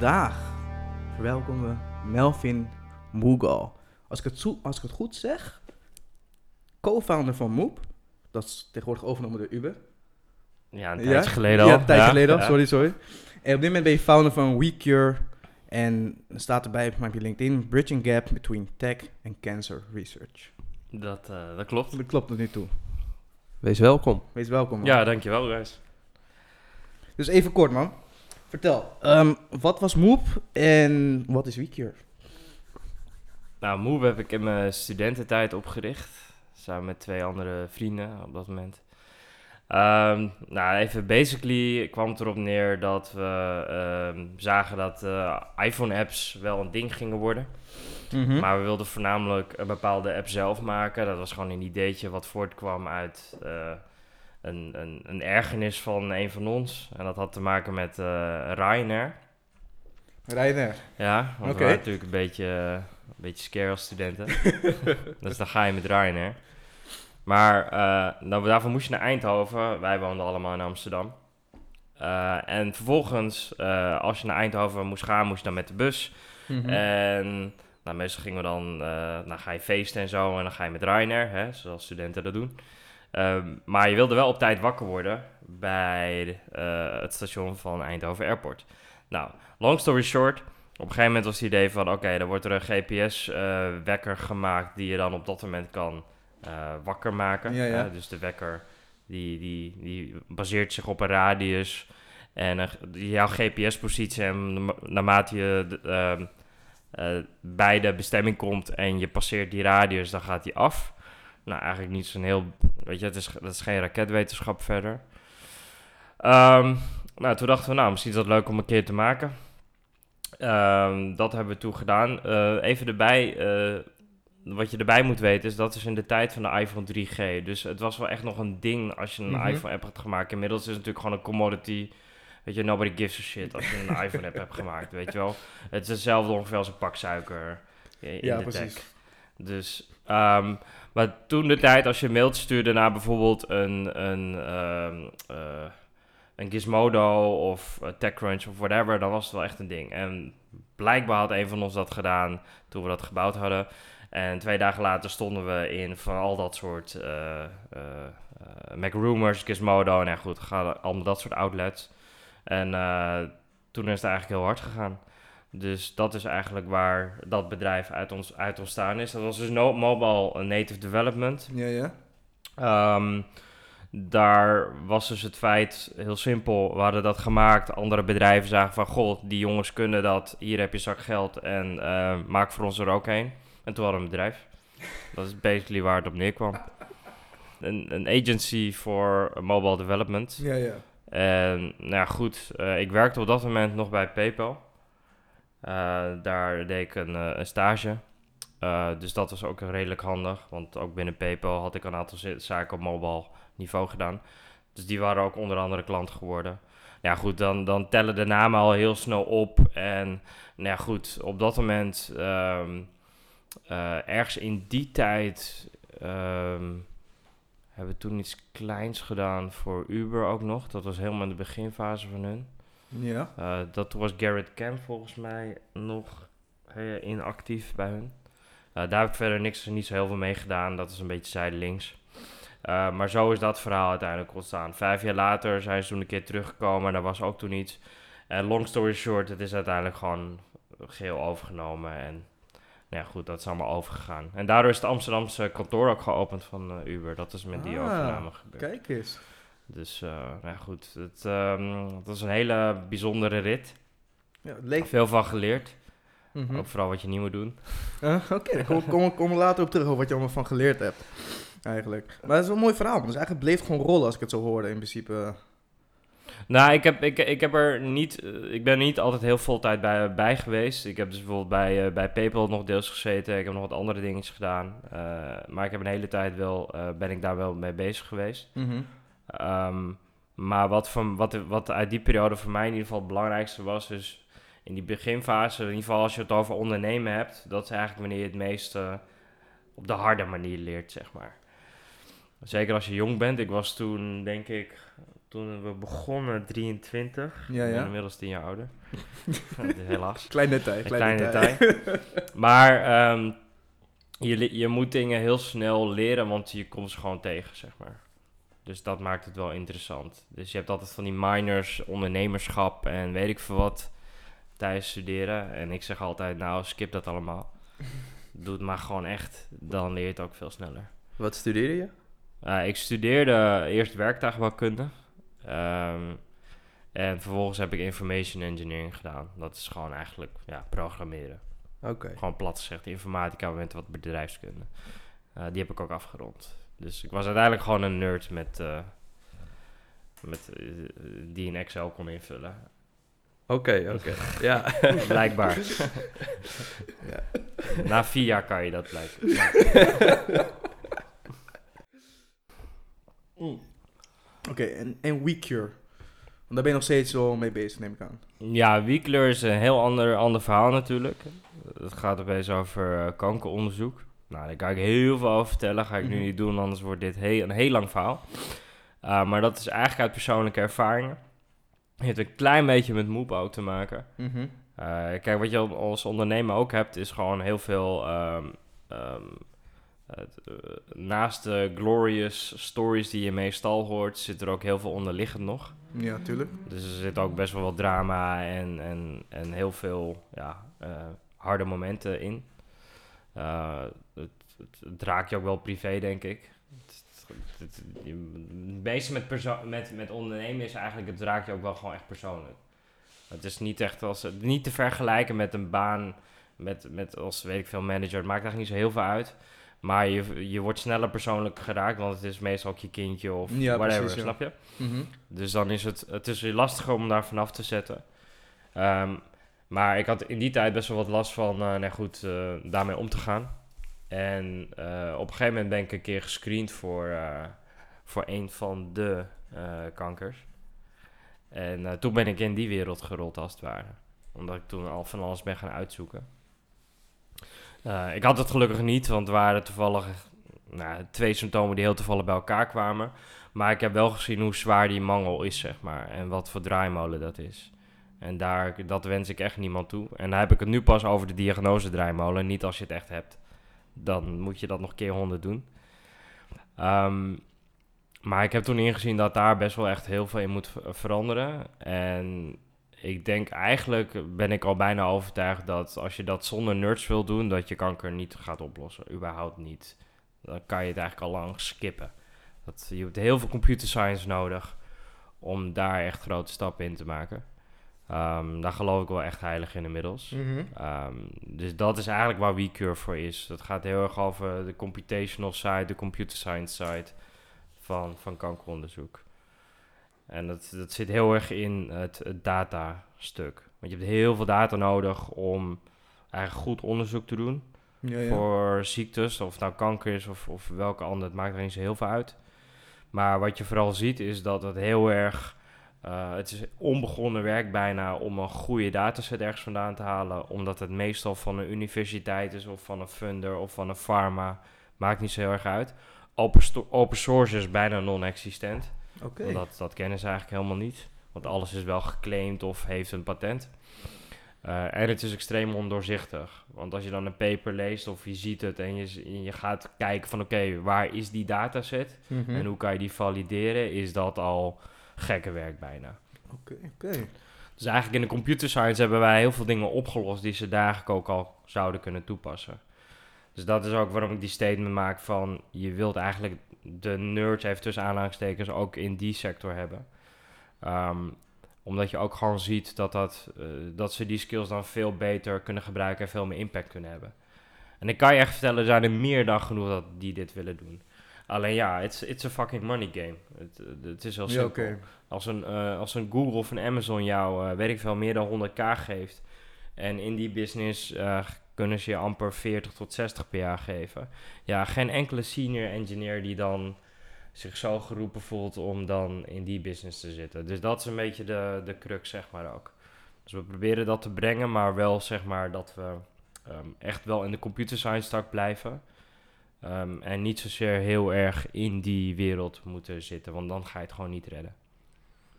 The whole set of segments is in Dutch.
vandaag verwelkomen we Melvin Mughal. Als ik het, zo- als ik het goed zeg, co-founder van Moop. Dat is tegenwoordig overgenomen door Uber. Ja, een Ja? tijdje geleden al. Ja, een tijdje geleden al, ja. sorry, sorry. En op dit moment ben je founder van WeCure. En er staat erbij op je LinkedIn, Bridging Gap Between Tech and Cancer Research. Dat, eh, dat klopt. Dat klopt tot nu toe. Wees welkom. Wees welkom. man. Ja, dankjewel, Reis. Dus even kort, man. Vertel, ehm, wat was Moop en wat is WeCure? Nou, Move heb ik in mijn studententijd opgericht. Samen met twee andere vrienden op dat moment. Ehm, nou, even basically kwam het erop neer dat we ehm, zagen dat eh, iPhone-apps wel een ding gingen worden. Mhm. Maar we wilden voornamelijk een bepaalde app zelf maken. Dat was gewoon een ideetje wat voortkwam uit eh, een, een, een ergernis van een van ons. En dat had te maken met eh Ryanair. Ryanair. Ja, want we waren natuurlijk een beetje, eh, een beetje scare als studenten. dus dan ga je met Ryanair. Maar eh, nou, daarvoor moest je naar Eindhoven. Wij woonden allemaal in Amsterdam. En vervolgens, als je naar Eindhoven moest gaan, moest je dan met de bus. Mhm. En nou, meestal gingen we dan, dan ga je feesten en zo. En dan ga je met Ryanair, hè, zoals studenten dat doen. Ehm, maar je wilde wel op tijd wakker worden bij eh, het station van Eindhoven Airport. Nou, long story short. Op een gegeven moment was het idee van, oké, dan wordt er een GPS-wekker gemaakt die je dan op dat moment kan eh, wakker maken. Ja, ja. Eh, dus de wekker die, die, die baseert zich op een radius en eh, jouw GPS-positie en na- naarmate je ehm, eh, bij de bestemming komt en je passeert die radius, dan gaat die af. Nou, eigenlijk niet zo'n heel, weet je, het is, dat is geen raketwetenschap verder. Ehm, nou, toen dachten we, nou, misschien is dat leuk om een keer te maken. Ehm, dat hebben we toen gedaan. Eh, even erbij, eh, wat je erbij moet weten is dat is in de tijd van de iPhone 3G. Dus het was wel echt nog een ding als je een Mhm. iPhone-app had gemaakt. Inmiddels is het natuurlijk gewoon een commodity. Weet je, nobody gives a shit als je een iPhone-app hebt gemaakt, weet je wel. Het is hetzelfde ongeveer als een pak suiker in Ja, de precies. tech. Dus, ehm, maar toen de tijd, als je mailtje stuurde naar bijvoorbeeld een, een, ehm, eh, een Gizmodo of TechCrunch of whatever, dan was het wel echt een ding. En blijkbaar had een van ons dat gedaan toen we dat gebouwd hadden. En twee dagen later stonden we in van al dat soort eh eh, MacRumors, Gizmodo en ja goed, allemaal dat soort outlets. En toen is het eigenlijk heel hard gegaan. Dus dat is eigenlijk waar dat bedrijf uit, ons, uit ontstaan is. Dat was dus no Mobile Native Development. Ja, ja. Ehm, daar was dus het feit heel simpel. We hadden dat gemaakt. Andere bedrijven zagen van... Goh, die jongens kunnen dat. Hier heb je zak geld. En eh, maak voor ons er ook een. En toen hadden we een bedrijf. Dat is basically waar het op neerkwam. Een, een agency voor mobile development. Ja, ja. En nou ja, goed, eh, ik werkte op dat moment nog bij PayPal. Eh, daar deed ik een, eh, stage. Eh, dus dat was ook redelijk handig, want ook binnen PayPal had ik een aantal zaken op mobile niveau gedaan. Dus die waren ook onder andere klant geworden. Ja goed, dan, dan tellen de namen al heel snel op. En nou ja goed, op dat moment, ehm, eh, ergens in die tijd, ehm, hebben we toen iets kleins gedaan voor Uber ook nog. Dat was helemaal in de beginfase van hun. Ja. Eh, dat was Garrett Camp volgens mij nog inactief bij hun. Eh, daar heb ik verder niks, niet zo heel veel mee gedaan. Dat is een beetje zijdelings. Eh, maar zo is dat verhaal uiteindelijk ontstaan. Vijf jaar later zijn ze toen een keer teruggekomen. En daar was ook toen iets. En long story short, het is uiteindelijk gewoon geheel overgenomen. En nou ja, goed, dat is allemaal overgegaan. En daardoor is het Amsterdamse kantoor ook geopend van Uber. Dat is met die Ah, overname gebeurd. Kijk eens. Dus uh, nou goed, het, um, het was een hele bijzondere rit. Ja, het leek... Veel van geleerd. Mhm. Ook vooral wat je niet moet doen. Uh, Oké, okay, kom, kom, kom er later op terug over wat je allemaal van geleerd hebt. Eigenlijk. Maar het is wel een mooi verhaal. Dus eigenlijk bleef gewoon rollen als ik het zo hoorde in principe. Nou, ik, heb, ik, ik, heb er niet, uh, ik ben er niet altijd heel veel tijd bij, bij geweest. Ik heb dus bijvoorbeeld bij, uh, bij PayPal nog deels gezeten. Ik heb nog wat andere dingetjes gedaan. Uh, maar ik heb een hele tijd wel, ben ik daar wel mee bezig geweest. Mm -hmm. Um, maar wat, van, wat, wat uit die periode voor mij in ieder geval het belangrijkste was, is in die beginfase, in ieder geval als je het over ondernemen hebt, dat is eigenlijk wanneer je het meest uh, op de harde manier leert, zeg maar. Zeker als je jong bent. Ik was toen, denk ik, toen we begonnen 23. Ja, ja. inmiddels 10 jaar ouder. Helaas. Klein detail, Een klein, klein detail. Maar ehm, je, je moet dingen heel snel leren, want je komt ze gewoon tegen, zeg maar. Dus dat maakt het wel interessant. Dus je hebt altijd van die minors, ondernemerschap en weet ik veel wat tijdens studeren. En ik zeg altijd, nou, skip dat allemaal. Doe het maar gewoon echt, dan leer je het ook veel sneller. Wat studeerde je? Uh, ik studeerde eerst werktuigbouwkunde. Ehm, en vervolgens heb ik information engineering gedaan. Dat is gewoon eigenlijk ja, programmeren. Oké. Gewoon plat gezegd, informatica met wat bedrijfskunde. Uh, die heb ik ook afgerond. Dus ik was uiteindelijk gewoon een nerd met, uh, met, uh, die een Excel kon invullen. Oké, oké. ja. Blijkbaar. Ja. Na vier jaar kan je dat blijken. Ja. Mm. Oké, en, en WeCure? Want daar ben je nog steeds wel mee bezig, neem ik aan. Ja, Wiekler is een heel ander, ander verhaal natuurlijk. Het gaat opeens over uh, kankeronderzoek. Nou, daar kan ik heel veel over vertellen. Ga ik nu Mhm. niet doen, anders wordt dit heel, een heel lang verhaal. Uh, maar dat is eigenlijk uit persoonlijke ervaringen. Het heeft een klein beetje met moep ook te maken. Mhm. Uh, kijk, wat je als ondernemer ook hebt, is gewoon heel veel... Um, um, het, uh, naast de glorious stories die je meestal hoort, zit er ook heel veel onderliggend nog. Ja, tuurlijk. Dus er zit ook best wel wat drama en, en, en heel veel ja, uh, harde momenten in. Het, raakt je ook wel privé, denk ik. Het, meeste met, perso- met, met ondernemen is eigenlijk, het raakt je ook wel gewoon echt persoonlijk. Het is niet echt als, niet te vergelijken met een baan, met, met als weet ik veel manager. Het maakt eigenlijk niet zo heel veel uit. Maar je, je wordt sneller persoonlijk geraakt, want het is meestal ook je kindje of Ja, whatever, precies, ja. snap je? Mhm. Dus dan is het, het is lastiger om daar vanaf te zetten. Um, maar ik had in die tijd best wel wat last van, uh, nou goed, uh, daarmee om te gaan. En uh, op een gegeven moment ben ik een keer gescreend voor, uh, voor een van de uh, kankers. En toen ben ik in die wereld gerold als het ware. Omdat ik toen al van alles ben gaan uitzoeken. Ik had het gelukkig niet, want er waren toevallig nou, twee symptomen die heel toevallig bij elkaar kwamen. Maar ik heb wel gezien hoe zwaar die mangel is, zeg maar. En wat voor draaimolen dat is. En daar, dat wens ik echt niemand toe. En dan heb ik het nu pas over de diagnose draaimolen. Niet als je het echt hebt. Dan moet je dat nog keer honderd doen. Um, maar ik heb toen ingezien dat daar best wel echt heel veel in moet veranderen. En ik denk eigenlijk ben ik al bijna overtuigd dat als je dat zonder nerds wil doen, dat je kanker niet gaat oplossen. Überhaupt niet. Dan kan je het eigenlijk al lang skippen. Dat, je hebt heel veel computer science nodig om daar echt grote stappen in te maken. Um, daar geloof ik wel echt heilig in inmiddels. Mhm. Um, dus dat is eigenlijk waar WeCure voor is. Dat gaat heel erg over de computational side, de computer science side van, van kankeronderzoek. En dat, dat zit heel erg in het, het datastuk. Want je hebt heel veel data nodig om eigenlijk goed onderzoek te doen Ja, ja. voor ziektes, of het nou kanker is of, of welke andere, het maakt er niet zo heel veel uit. Maar wat je vooral ziet is dat het heel erg, uh, het is onbegonnen werk bijna om een goede dataset ergens vandaan te halen, omdat het meestal van een universiteit is of van een funder of van een pharma, maakt niet zo heel erg uit. Open, open source is bijna non-existent. Oké. Okay. Dat, dat kennen ze eigenlijk helemaal niet. Want alles is wel geclaimd of heeft een patent. Uh, en het is extreem ondoorzichtig. Want als je dan een paper leest of je ziet het en je, je gaat kijken van oké, okay, waar is die dataset? Mhm. En hoe kan je die valideren? Is dat al gekke werk bijna. Oké, okay, oké. Okay. Dus eigenlijk in de computer science hebben wij heel veel dingen opgelost die ze daar eigenlijk ook al zouden kunnen toepassen. Dus dat is ook waarom ik die statement maak van je wilt eigenlijk de nerds even tussen aanhalingstekens ook in die sector hebben. Um, omdat je ook gewoon ziet dat, dat, uh, dat ze die skills dan veel beter kunnen gebruiken en veel meer impact kunnen hebben. En ik kan je echt vertellen, er zijn er meer dan genoeg dat die dit willen doen. Alleen ja, it's, it's a fucking money game. Het, het is heel Ja, simpel. Als, een, uh, als een Google of een Amazon jou, uh, weet ik veel, meer dan 100k geeft. En in die business uh, kunnen ze je amper 40 tot 60 per jaar geven. Ja, geen enkele senior engineer die dan zich zo geroepen voelt om dan in die business te zitten. Dus dat is een beetje de, de crux, zeg maar ook. Dus we proberen dat te brengen, maar wel zeg maar dat we um, echt wel in de computer science tak blijven. Um, en niet zozeer heel erg in die wereld moeten zitten, want dan ga je het gewoon niet redden.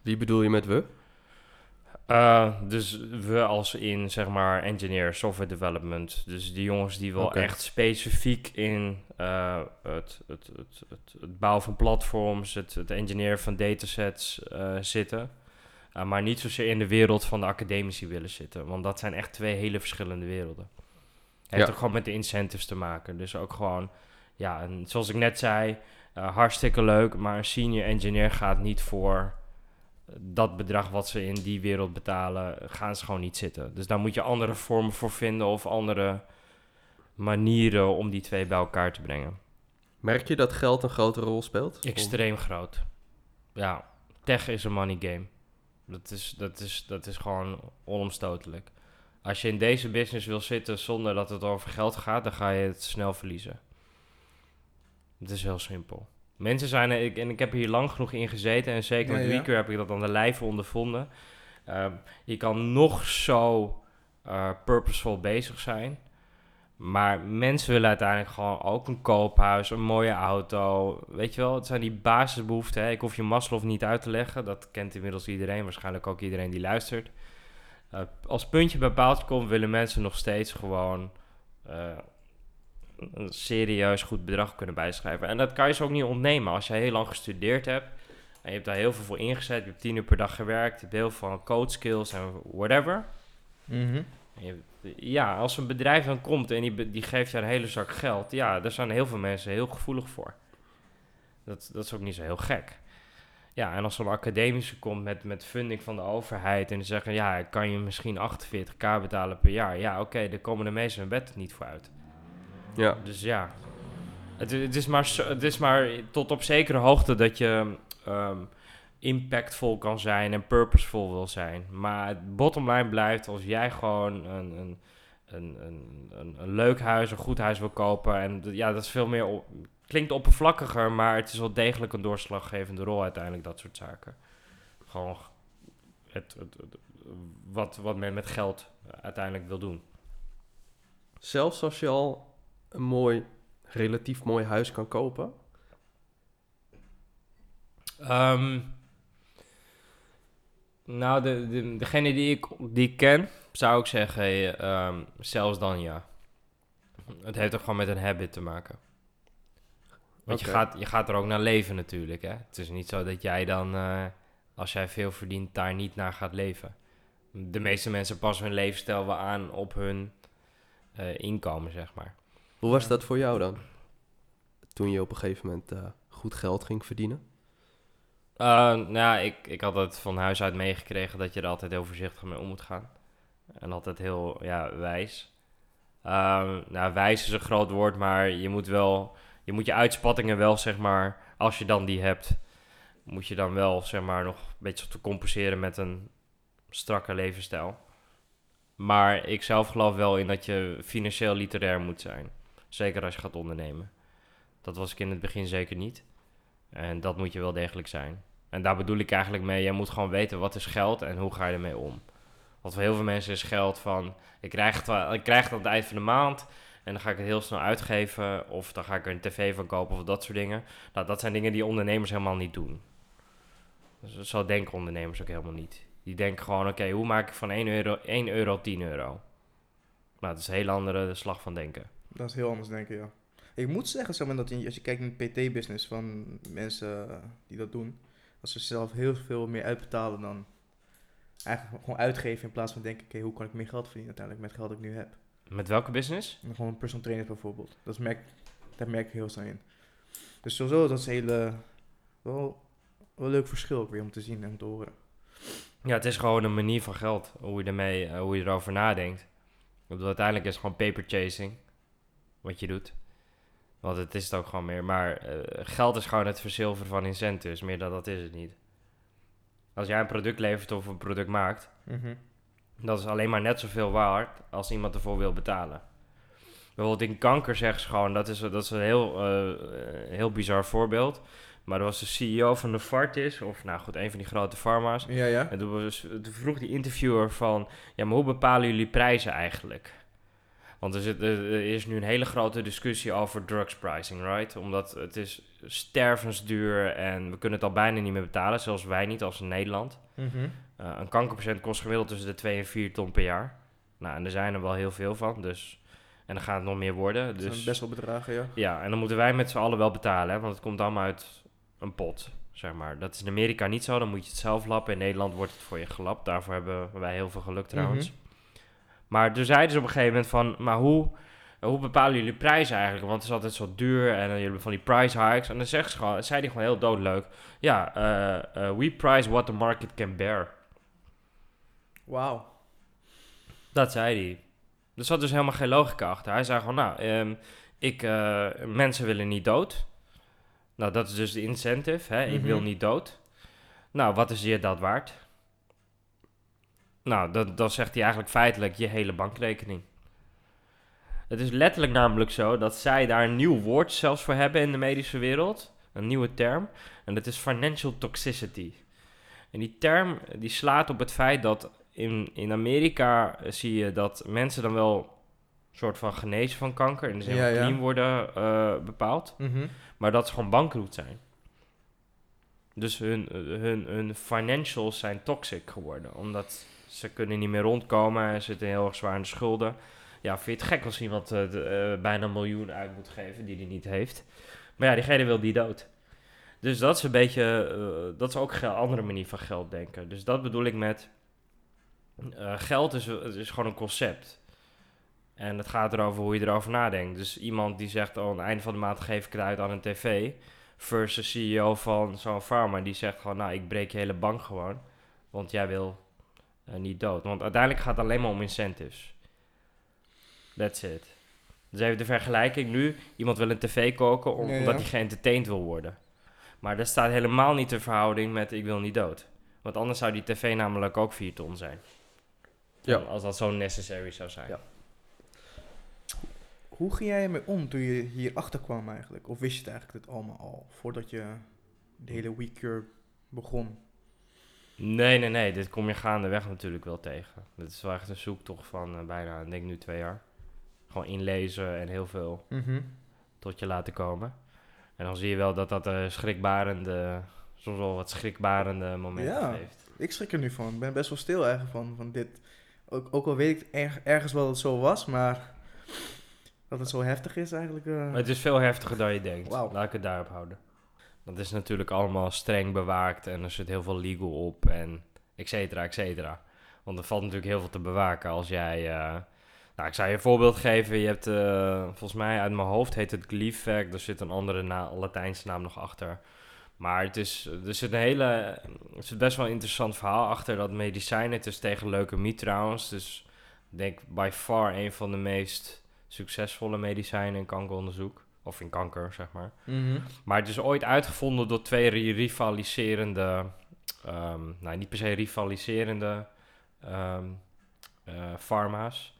Wie bedoel je met we? Uh, dus we als in, zeg maar, engineer, software development. Dus die jongens die wel echt specifiek in uh, het, het, het, het, het bouwen van platforms, het, het engineeren van datasets uh, zitten. Maar niet zozeer in de wereld van de academici willen zitten. Want dat zijn echt twee hele verschillende werelden. Het heeft Ja. ook gewoon met de incentives te maken. Dus ook gewoon, ja, en zoals ik net zei, uh, hartstikke leuk. Maar een senior engineer gaat niet voor dat bedrag wat ze in die wereld betalen, gaan ze gewoon niet zitten. Dus daar moet je andere vormen voor vinden of andere manieren om die twee bij elkaar te brengen. Merk je dat geld een grote rol speelt? Extreem groot. Ja, tech is een money game. Dat is, dat, is, dat is gewoon onomstotelijk. Als je in deze business wil zitten zonder dat het over geld gaat, dan ga je het snel verliezen. Het is heel simpel. Mensen zijn ik, en ik heb hier lang genoeg in gezeten en zeker Ja, met ja. Heb ik dat aan de lijve ondervonden. Ehm, je kan nog zo eh, purposeful bezig zijn, maar mensen willen uiteindelijk gewoon ook een koophuis, een mooie auto. Weet je wel, het zijn die basisbehoeften. Hè? Ik hoef je Maslow niet uit te leggen, dat kent inmiddels iedereen, waarschijnlijk ook iedereen die luistert. Eh, als puntje bij paaltje komt, willen mensen nog steeds gewoon eh, een serieus goed bedrag kunnen bijschrijven. En dat kan je ze ook niet ontnemen. Als je heel lang gestudeerd hebt en je hebt daar heel veel voor ingezet, je hebt tien uur per dag gewerkt, je hebt heel veel code skills en whatever. Mhm. En je- ja, als een bedrijf dan komt en die, die geeft je een hele zak geld, ja, daar zijn heel veel mensen heel gevoelig voor. Dat, dat is ook niet zo heel gek. Ja, en als zo'n academische komt met, met funding van de overheid en die zeggen, ja, kan je misschien 48k betalen per jaar. Ja, oké, daar komen de meesten hun bed niet voor uit. Ja. Dus ja, het, het, is maar, het is maar tot op zekere hoogte dat je ehm, impactvol kan zijn en purposeful wil zijn. Maar het bottom line blijft als jij gewoon een, een, een, een, een, een leuk huis, een goed huis wil kopen. En ja, dat is veel meer, op- klinkt oppervlakkiger, maar het is wel degelijk een doorslaggevende rol uiteindelijk, dat soort zaken. Gewoon het, het, het- wat, wat men met geld uiteindelijk wil doen. Zelfs als je al een mooi, relatief mooi huis kan kopen. Ehm, nou, de, de, degene die ik, die ik ken, zou ik zeggen, eh, ehm, zelfs dan ja. Het heeft ook gewoon met een habit te maken. Want je, gaat, je gaat er ook naar leven natuurlijk, hè. Het is niet zo dat jij dan, eh, als jij veel verdient, daar niet naar gaat leven. De meeste mensen passen hun levensstijl wel aan op hun eh, inkomen, zeg maar. Hoe was dat voor jou dan? Toen je op een gegeven moment eh, goed geld ging verdienen? Uh, nou, ja, ik, ik had het van huis uit meegekregen dat je er altijd heel voorzichtig mee om moet gaan. En altijd heel ja, wijs. Ehm, nou, wijs is een groot woord, maar je moet wel, je moet je uitspattingen wel, zeg maar, als je dan die hebt, moet je dan wel, zeg maar, nog een beetje te compenseren met een strakke levensstijl. Maar ik zelf geloof wel in dat je financieel literair moet zijn. Zeker als je gaat ondernemen. Dat was ik in het begin zeker niet. En dat moet je wel degelijk zijn. En daar bedoel ik eigenlijk mee, je moet gewoon weten wat is geld en hoe ga je ermee om. Want voor heel veel mensen is geld van, ik krijg het, ik krijg het aan het eind van de maand en dan ga ik het heel snel uitgeven of dan ga ik er een tv van kopen of dat soort dingen. Nou, dat zijn dingen die ondernemers helemaal niet doen. Dus zo denken ondernemers ook helemaal niet. Die denken gewoon, oké, hoe maak ik van 1 euro, 1 euro 10 euro? Nou, dat is een hele andere slag van denken. Dat is heel anders denken, ja. Ik moet zeggen, zeg maar, dat als je kijkt naar de PT-business van mensen eh, die dat doen, dat ze zelf heel veel meer uitbetalen dan eigenlijk gewoon uitgeven in plaats van denken, oké, hoe kan ik meer geld verdienen uiteindelijk met geld dat ik nu heb. Met welke business? En gewoon een personal trainer bijvoorbeeld. Dat merk, daar merk ik heel snel in. Dus sowieso, dat is een hele, wel, wel leuk verschil ook weer om te zien en om te horen. Ja, het is gewoon een manier van geld. Hoe je, ermee, hoe je erover nadenkt. Bedoel, uiteindelijk is het gewoon paper chasing. Wat je doet. Want het is het ook gewoon meer. Maar eh, geld is gewoon het verzilveren van incentives. Meer dan dat is het niet. Als jij een product levert of een product maakt. Dat is alleen maar net zoveel waard als iemand ervoor wil betalen. Bijvoorbeeld in kanker zeggen ze gewoon, dat is, dat is een heel, eh, heel bizar voorbeeld. Maar er was de CEO van Novartis, of nou goed, een van die grote farma's. Ja, ja. En toen, was, toen vroeg die interviewer van, ja, maar hoe bepalen jullie prijzen eigenlijk? Want er, zit, er is nu een hele grote discussie over drugs pricing, right? Omdat het is stervensduur en we kunnen het al bijna niet meer betalen, zelfs wij niet als in Nederland. Mhm. Eh, een kankerpatiënt kost gemiddeld tussen de 2 en 4 ton per jaar. Nou, en er zijn er wel heel veel van, dus... En dan gaat het nog meer worden. Dat Dus zijn best wel bedragen, ja. ja, en dan moeten wij met z'n allen wel betalen, hè, want het komt allemaal uit een pot, zeg maar. Dat is in Amerika niet zo, dan moet je het zelf lappen. In Nederland wordt het voor je gelapt. Daarvoor hebben wij heel veel geluk trouwens. Mhm. Maar toen zeiden ze op een gegeven moment van, maar hoe, hoe bepalen jullie prijzen eigenlijk? Want het is altijd zo duur en dan jullie hebben van die price hikes. En dan zegt ze gewoon, zei hij gewoon heel doodleuk, ja, eh, eh, we price what the market can bear. Wauw. Dat zei hij. Er zat dus helemaal geen logica achter. Hij zei gewoon, nou, ehm, ik, eh, mensen willen niet dood. Nou, dat is dus de incentive, hè? Ik Mhm. wil niet dood. Nou, wat is je dat waard? Nou, dan, dan zegt hij eigenlijk feitelijk je hele bankrekening. Het is letterlijk namelijk zo dat zij daar een nieuw woord zelfs voor hebben in de medische wereld. Een nieuwe term. En dat is financial toxicity. En die term die slaat op het feit dat in, in Amerika eh, zie je dat mensen dan wel een soort van genezen van kanker. En dus Ja, helemaal ja. clean worden eh, bepaald. Mhm. Maar dat ze gewoon bankroet zijn. Dus hun, hun, hun financials zijn toxic geworden. Omdat ze kunnen niet meer rondkomen en zitten heel erg zwaar in de schulden. Ja, vind je het gek als iemand eh, eh, bijna een miljoen uit moet geven die hij niet heeft. Maar ja, diegene wil die dood. Dus dat is een beetje, eh, dat is ook een andere manier van geld denken. Dus dat bedoel ik met, geld is, is gewoon een concept. En het gaat erover hoe je erover nadenkt. Dus iemand die zegt, oh, aan het einde van de maand geef ik het uit aan een tv. Versus CEO van zo'n pharma die zegt gewoon, nou, ik breek je hele bank gewoon. Want jij wil niet dood. Want uiteindelijk gaat het alleen maar om incentives. That's it. Dus even de vergelijking nu. Iemand wil een tv koken om- Ja, ja. omdat hij geëntertained wil worden. Maar dat staat helemaal niet in verhouding met ik wil niet dood. Want anders zou die tv namelijk ook 4 ton zijn. Ja. Als dat zo necessary zou zijn. Ja. Hoe ging jij ermee om toen je hier achter kwam eigenlijk? Of wist je het eigenlijk dit allemaal al, voordat je de hele weekcure begon? Nee, nee, nee. Dit kom je gaandeweg natuurlijk wel tegen. Dit is wel echt een zoektocht van eh, bijna, ik denk nu twee jaar. Gewoon inlezen en heel veel Mhm. tot je laten komen. En dan zie je wel dat dat eh schrikbarende, soms wel wat schrikbarende momenten Ja. geeft. Ik schrik er nu van. Ik ben best wel stil eigenlijk van, van dit. Ook, ook al weet ik erg- ergens wel dat het zo was, maar dat het zo heftig is eigenlijk. eh, het is veel heftiger dan je denkt. Wauw. Laat ik het daarop houden. Dat is natuurlijk allemaal streng bewaakt en er zit heel veel legal op en et cetera, et cetera. Want er valt natuurlijk heel veel te bewaken als jij... eh, nou, ik zou je een voorbeeld geven. Je hebt, eh, volgens mij uit mijn hoofd heet het Gleefec. Er zit een andere Latijnse naam nog achter. Maar het is, er zit hele, er zit best wel een interessant verhaal achter dat medicijn. Het is tegen leukemie trouwens. Dus ik denk by far een van de meest succesvolle medicijnen in kankeronderzoek. Of in kanker, zeg maar. mhm. Maar het is ooit uitgevonden door twee ri- rivaliserende, ehm, nou niet per se rivaliserende ehm eh, pharma's.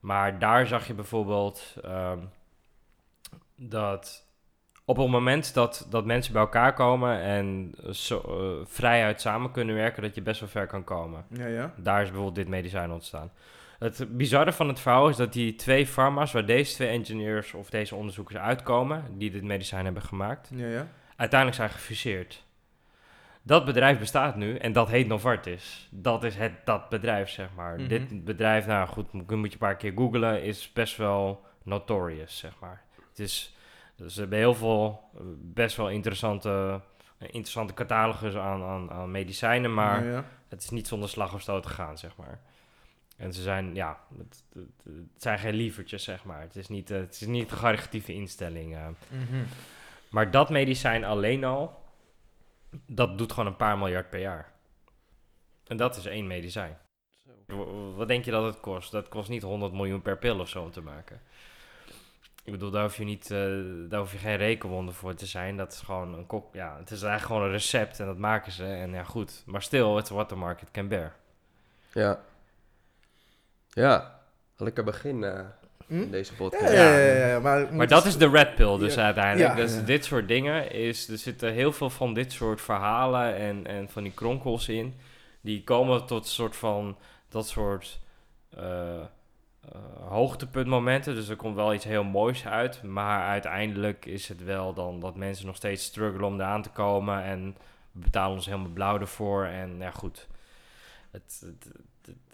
Maar daar zag je bijvoorbeeld ehm, dat op het moment dat, dat mensen bij elkaar komen en zo, eh, vrijuit samen kunnen werken, dat je best wel ver kan komen. Ja, ja. Daar is bijvoorbeeld dit medicijn ontstaan. Het bizarre van het verhaal is dat die twee farma's, waar deze twee engineers of deze onderzoekers uitkomen, die dit medicijn hebben gemaakt, Ja, ja. uiteindelijk zijn gefuseerd. Dat bedrijf bestaat nu en dat heet Novartis. Dat is het, dat bedrijf, zeg maar. Mhm. Dit bedrijf, nou goed, moet moet je een paar keer googlen, is best wel notorious, zeg maar. Het is, dus ze hebben heel veel best wel interessante, interessante catalogus aan, aan, aan medicijnen, maar ja. het is niet zonder slag of stoot gegaan, zeg maar. En ze zijn, ja, het, het, het zijn geen lievertjes, zeg maar. Het is niet, eh, het is niet een garigatieve instelling. eh. Mhm. Maar dat medicijn alleen al, dat doet gewoon een paar miljard per jaar. En dat is één medicijn. Wat denk je dat het kost? Dat kost niet 100 miljoen per pil of zo om te maken. Ik bedoel, daar hoef je, niet, eh, daar hoef je geen rekenwonder voor te zijn. Dat is gewoon een kok. Ja, het is eigenlijk gewoon een recept en dat maken ze. En ja, goed. Maar stil, it's what the market can bear. Ja. Ja, lekker begin eh, Hm? in deze Ja, podcast. ja, ja, ja, ja, Maar, Maar dat is de red pill dus Ja. uiteindelijk. Ja. dus Ja. dit soort dingen is... Er zitten heel veel van dit soort verhalen en, en van die kronkels in. Die komen tot een soort van... Dat soort... eh, eh, hoogtepuntmomenten. Dus er komt wel iets heel moois uit. Maar uiteindelijk is het wel dan dat mensen nog steeds struggelen om eraan te komen. En we betalen ons helemaal blauw ervoor. En ja, goed. Het, het,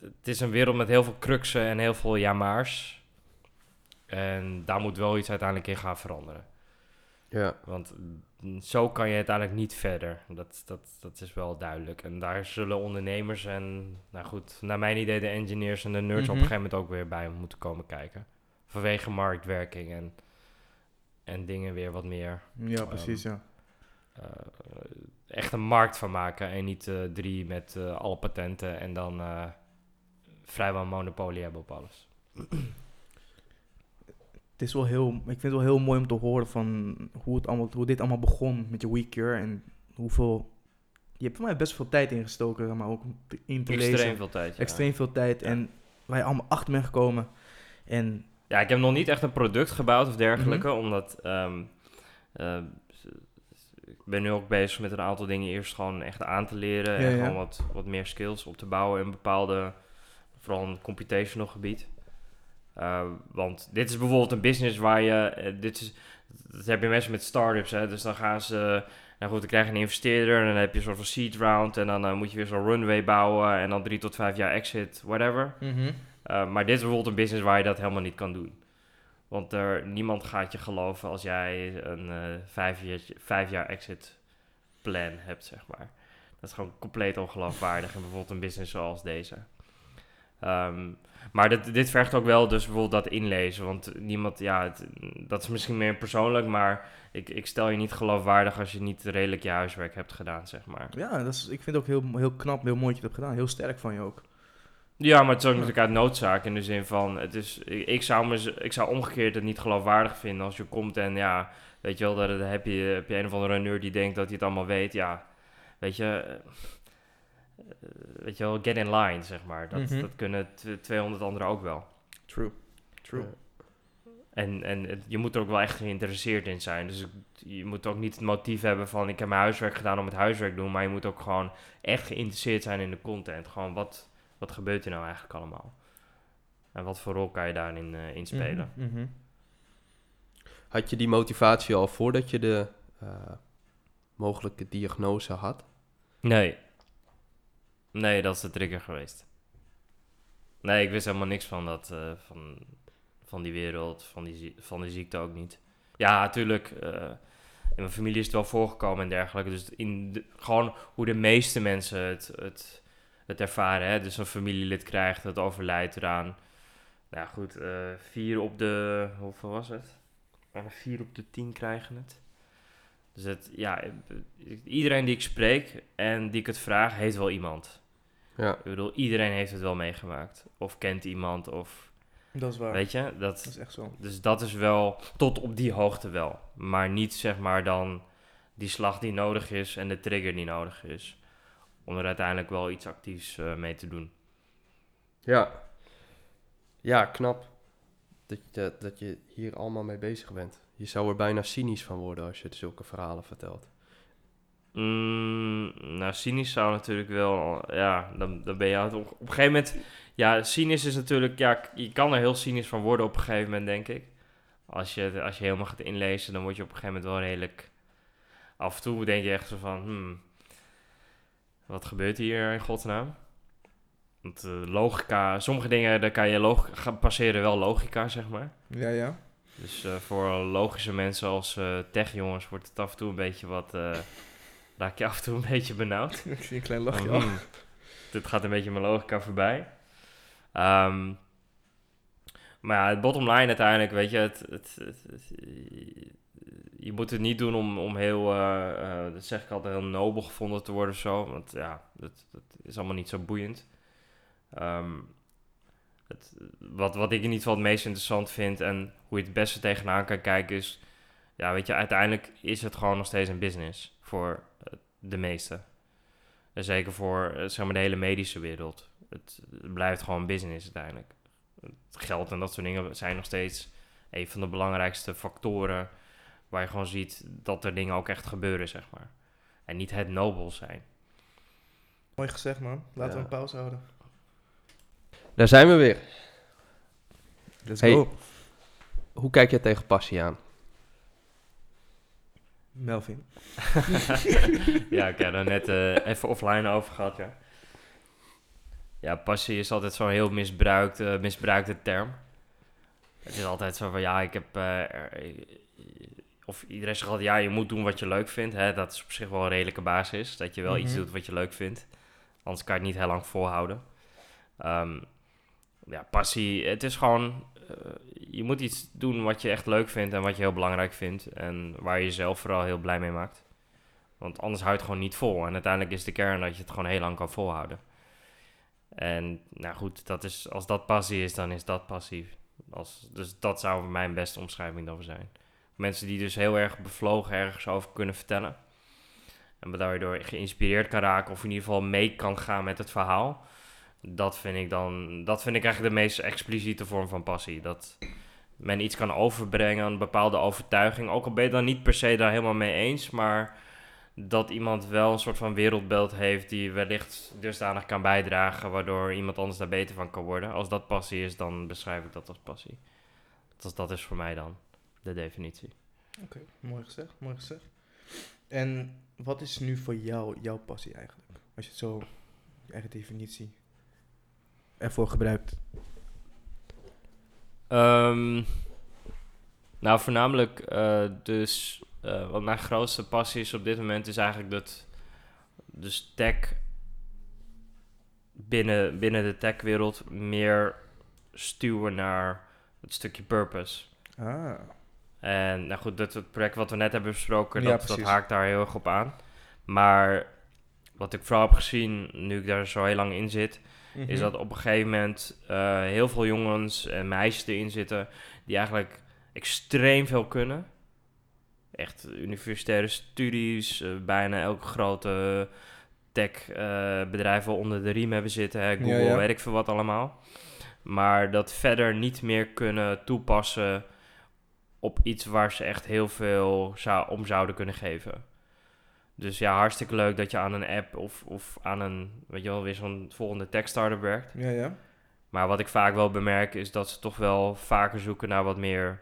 het, is een wereld met heel veel cruxen en heel veel jamaars. En daar moet wel iets uiteindelijk in gaan veranderen. Ja, Want zo kan je uiteindelijk niet verder. Dat, dat, dat is wel duidelijk. En daar zullen ondernemers en, nou goed, naar mijn idee de engineers en de nerds op Mhm. een gegeven moment ook weer bij moeten komen kijken. Vanwege marktwerking en, en dingen weer wat meer Ja, precies, ja. eh, echt een markt van maken. En niet eh, drie met eh, alle patenten en dan vrijwel monopolie hebben op alles. Het is wel heel, ik vind het wel heel mooi om te horen van hoe, het allemaal, hoe dit allemaal begon met je WeCure en hoeveel... Je hebt voor mij best veel tijd ingestoken, maar ook in te Extreem lezen. veel tijd. ja. Extreem veel tijd. Ja. En waar je allemaal achter bent gekomen. En Ja, ik heb nog niet echt een product gebouwd of dergelijke, Mhm. omdat ehm, eh, ik ben nu ook bezig met een aantal dingen eerst gewoon echt aan te leren Ja, en ja. gewoon wat, wat meer skills op te bouwen in bepaalde, vooral een computational gebied. Eh, want dit is bijvoorbeeld een business waar je, eh, dit is, dat heb je mensen met startups, hè, dus dan gaan ze, nou goed, dan krijg je een investeerder en dan heb je een soort van seed round en dan eh, moet je weer zo'n runway bouwen en dan drie tot vijf jaar exit, whatever. Uh, maar dit is bijvoorbeeld een business waar je dat helemaal niet kan doen. Want er, niemand gaat je geloven als jij een vijf, jaar, vijf jaar exit plan hebt, zeg maar. Dat is gewoon compleet ongeloofwaardig in bijvoorbeeld een business zoals deze. Ehm, maar dit, dit vergt ook wel dus bijvoorbeeld dat inlezen. Want niemand, ja, het- dat is misschien meer persoonlijk, maar ik, ik stel je niet geloofwaardig als je niet redelijk je huiswerk hebt gedaan, zeg maar. ja, dat is, ik vind het ook heel, heel knap, heel mooi dat je hebt gedaan. Heel sterk van je ook. Ja, maar het is ook natuurlijk uit noodzaak in de zin van, het is, ik, zou me, ik zou omgekeerd het niet geloofwaardig vinden als je komt en ja, weet je wel, dan heb je, heb je een of andere nerd die denkt dat hij het allemaal weet, ja, weet je, weet je wel, get in line, zeg maar. Dat, Mhm. dat kunnen tw- 200 anderen ook wel. True. True. En, en je moet er ook wel echt geïnteresseerd in zijn. Dus je moet ook niet het motief hebben van ik heb mijn huiswerk gedaan om het huiswerk te doen. Maar je moet ook gewoon echt geïnteresseerd zijn in de content. Gewoon wat, wat gebeurt er nou eigenlijk allemaal? En wat voor rol kan je daarin eh, in spelen? Mhm, mhm. Had je die motivatie al voordat je de eh, mogelijke diagnose had? Nee. Nee, dat is de trigger geweest. Nee, ik wist helemaal niks van, dat, eh, van, van die wereld, van die, van die ziekte ook niet. Ja, natuurlijk. eh, in mijn familie is het wel voorgekomen en dergelijke. Dus in gewoon hoe de meeste mensen het, het, het ervaren. Hè? Dus een familielid krijgt, het overlijdt eraan. Nou goed, eh, vier op de... Hoeveel was het? Bijna vier op de tien krijgen het. Dus het, ja, iedereen die ik spreek en die ik het vraag, heeft wel iemand. Ja. Ik bedoel, iedereen heeft het wel meegemaakt. Of kent iemand, of Dat is waar. weet je, Dat dat, is echt zo. dus dat is wel tot op die hoogte wel. Maar niet zeg maar dan die slag die nodig is en de trigger die nodig is. Om er uiteindelijk wel iets actiefs eh, mee te doen. Ja. Ja, knap. Dat, je- dat je hier allemaal mee bezig bent. Je zou er bijna cynisch van worden als je het zulke verhalen vertelt. Mm, nou, cynisch zou natuurlijk wel, ja, dan, dan ben je op, op een gegeven moment, ja, cynisch is natuurlijk, ja, je kan er heel cynisch van worden op een gegeven moment, denk ik. Als je, als je helemaal gaat inlezen, dan word je op een gegeven moment wel redelijk, af en toe denk je echt zo van, hmm, wat gebeurt hier in godsnaam? Want eh, logica, sommige dingen, daar kan je logica, passeren wel logica, zeg maar. Ja, ja. Dus eh, voor logische mensen als eh techjongens wordt het af en toe een beetje wat... raak je af en toe een beetje benauwd. Ik zie een klein lachje. Oh. hmm, dit gaat een beetje mijn logica voorbij. Ehm, maar ja, het bottom line uiteindelijk, weet je, het, het, het- het- je moet het niet doen om, om heel, eh, eh, dat zeg ik altijd, heel nobel gevonden te worden of zo. Want ja, dat, dat is allemaal niet zo boeiend. Ehm, het, wat, wat ik in ieder geval het meest interessant vind en hoe je het beste tegenaan kan kijken is... Ja, weet je, uiteindelijk is het gewoon nog steeds een business voor de meesten. En zeker voor eh, zeg maar de hele medische wereld. Het, het blijft gewoon business uiteindelijk. Het geld en dat soort dingen zijn nog steeds een van de belangrijkste factoren waar je gewoon ziet dat er dingen ook echt gebeuren, zeg maar. En niet het nobel zijn. Mooi gezegd, man. Laten we een pauze houden. Daar zijn we weer. Let's Hey. go. Hoe kijk jij tegen passie aan? Melvin. ja, ik heb er net eh, even offline over gehad, ja. Ja, passie is altijd zo'n heel misbruikt, eh, misbruikte term. Het is altijd zo van, ja, ik heb... eh, of iedereen zegt altijd, ja, je moet doen wat je leuk vindt. Hè? Dat is op zich wel een redelijke basis. Dat je wel iets Mhm. doet wat je leuk vindt. Anders kan je het niet heel lang volhouden. Ehm, ja, passie, het is gewoon... eh, je moet iets doen wat je echt leuk vindt en wat je heel belangrijk vindt. En waar je jezelf vooral heel blij mee maakt. Want anders houdt het gewoon niet vol. En uiteindelijk is de kern dat je het gewoon heel lang kan volhouden. En nou goed, dat is, als dat passie is, dan is dat passie. Als, dus dat zou mijn beste omschrijving dan zijn. Mensen die dus heel erg bevlogen ergens over kunnen vertellen. En daardoor geïnspireerd kan raken of in ieder geval mee kan gaan met het verhaal. Dat vind ik dan, dat vind ik eigenlijk de meest expliciete vorm van passie. Dat men iets kan overbrengen, een bepaalde overtuiging. Ook al ben je dan niet per se daar helemaal mee eens, maar dat iemand wel een soort van wereldbeeld heeft die wellicht dusdanig kan bijdragen, waardoor iemand anders daar beter van kan worden. Als dat passie is, dan beschrijf ik dat als passie. Dat, dat is voor mij dan de definitie. Oké, mooi gezegd, mooi gezegd. En wat is nu voor jou jouw passie eigenlijk? Als je het zo, je eigen definitie, ervoor gebruikt. Ehm, nou, voornamelijk eh, dus... eh, wat mijn grootste passie is op dit moment is eigenlijk dat... Dus tech... Binnen, binnen de techwereld meer stuwen naar het stukje purpose. Ah, En nou goed, dat het project wat we net hebben besproken, Ja, dat, dat haakt daar heel erg op aan. Maar wat ik vooral heb gezien, nu ik daar zo heel lang in zit, is Mhm. dat op een gegeven moment eh, heel veel jongens en meisjes erin zitten die eigenlijk extreem veel kunnen. Echt universitaire studies, eh, bijna elke grote tech eh, bedrijf wel onder de riem hebben zitten. Hè, Google, Ja, ja. weet ik veel wat allemaal. Maar dat verder niet meer kunnen toepassen op iets waar ze echt heel veel zou, om zouden kunnen geven. Dus ja, hartstikke leuk dat je aan een app of, of aan een, weet je wel, weer zo'n volgende tech startup werkt. Ja, ja. Maar wat ik vaak wel bemerk is dat ze toch wel vaker zoeken naar wat meer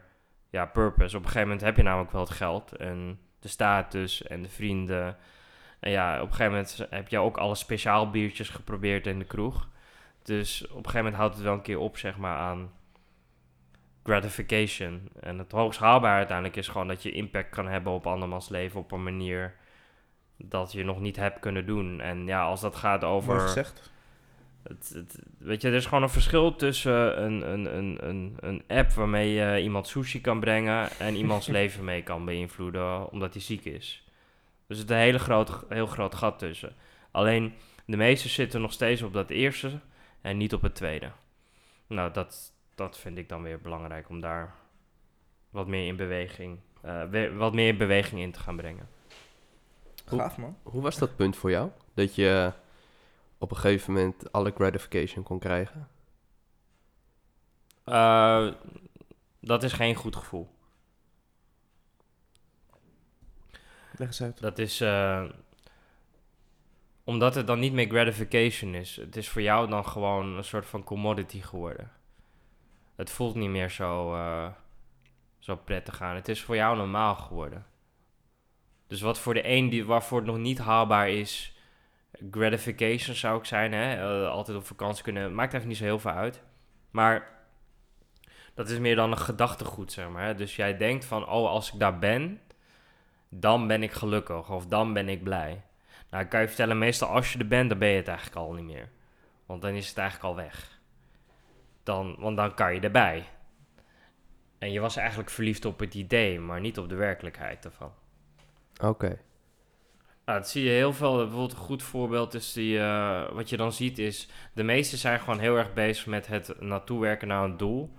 ja, purpose. Op een gegeven moment heb je namelijk wel het geld en de status en de vrienden. En ja, op een gegeven moment heb je ook alle speciaal biertjes geprobeerd in de kroeg. Dus op een gegeven moment houdt het wel een keer op, zeg maar, aan gratification. En het hoogst haalbaar uiteindelijk is gewoon dat je impact kan hebben op andermans leven op een manier dat je nog niet hebt kunnen doen. En ja, als dat gaat over... Mooi gezegd. Het, het, weet je, er is gewoon een verschil tussen een, een, een, een, een app waarmee je iemand sushi kan brengen en iemands leven mee kan beïnvloeden omdat hij ziek is. Dus er is een hele grote, heel groot gat tussen. Alleen de meesten zitten nog steeds op dat eerste en niet op het tweede. Nou, dat, dat vind ik dan weer belangrijk om daar wat meer in beweging, eh, we- wat meer beweging in te gaan brengen. Hoe- Gaaf, man. Hoe was dat punt voor jou? Dat je op een gegeven moment alle gratification kon krijgen? Eh, dat is geen goed gevoel. Leg eens uit. Dat is eh, omdat het dan niet meer gratification is. Het is voor jou dan gewoon een soort van commodity geworden. Het voelt niet meer zo, eh, zo prettig aan. Het is voor jou normaal geworden. Dus wat voor de een die, waarvoor het nog niet haalbaar is, gratification zou ik zijn. Hè? eh, altijd op vakantie kunnen. Maakt even niet zo heel veel uit. Maar dat is meer dan een gedachtegoed, zeg maar. Hè? Dus jij denkt van, oh, als ik daar ben, dan ben ik gelukkig of dan ben ik blij. Nou, ik kan je vertellen, meestal als je er bent, dan ben je het eigenlijk al niet meer. Want dan is het eigenlijk al weg. Dan, want dan kan je erbij. En je was eigenlijk verliefd op het idee, maar niet op de werkelijkheid ervan. Oké. Nou, dat zie je heel veel. Bijvoorbeeld een goed voorbeeld is die, eh, wat je dan ziet is, de meesten zijn gewoon heel erg bezig met het naartoe werken naar een doel.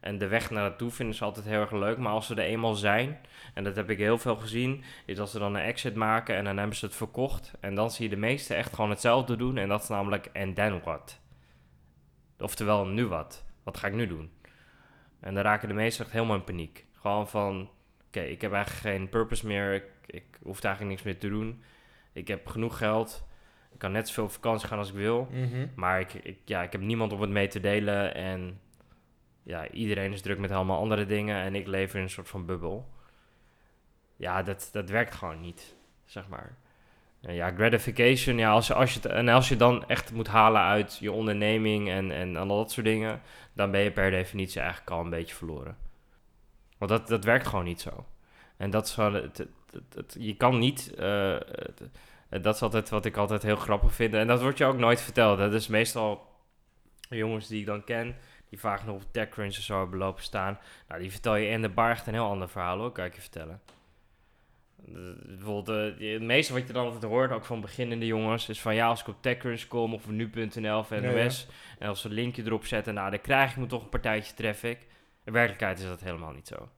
En de weg naar naartoe vinden ze altijd heel erg leuk. Maar als ze er eenmaal zijn, en dat heb ik heel veel gezien, is als ze dan een exit maken en dan hebben ze het verkocht. En dan zie je de meesten echt gewoon hetzelfde doen. En dat is namelijk, en then what? Oftewel, nu wat? Wat ga ik nu doen? En dan raken de meesten echt helemaal in paniek. Gewoon van, oké, ik heb eigenlijk geen purpose meer. Ik, ik hoef eigenlijk niks meer te doen. Ik heb genoeg geld. Ik kan net zoveel op vakantie gaan als ik wil. Mhm. Maar ik, ik, ja, ik heb niemand om het mee te delen. En ja, iedereen is druk met allemaal andere dingen en ik leef in een soort van bubbel. Ja, dat, dat werkt gewoon niet, zeg maar. En ja, gratification, ja, als, als je het, en als je dan echt moet halen uit je onderneming en, en al dat soort dingen, dan ben je per definitie eigenlijk al een beetje verloren. Want dat, dat werkt gewoon niet zo. En dat is wel, het, het, je kan niet, het- dat is altijd wat ik altijd heel grappig vind. En dat wordt je ook nooit verteld. Dat is meestal jongens die ik dan ken, die vaak nog op TechCrunch of zo hebben lopen staan. Nou, die vertel je in de bar echt een heel ander verhaal hoor, kan ik je vertellen. Bijvoorbeeld, je- het meeste wat je dan altijd hoort, ook van beginnende jongens, is van ja, als ik op TechCrunch kom of nu.nl of Ja, NOS, en als ze een linkje erop zetten, nou, dan krijg ik me toch een partijtje traffic. In werkelijkheid is dat helemaal niet zo.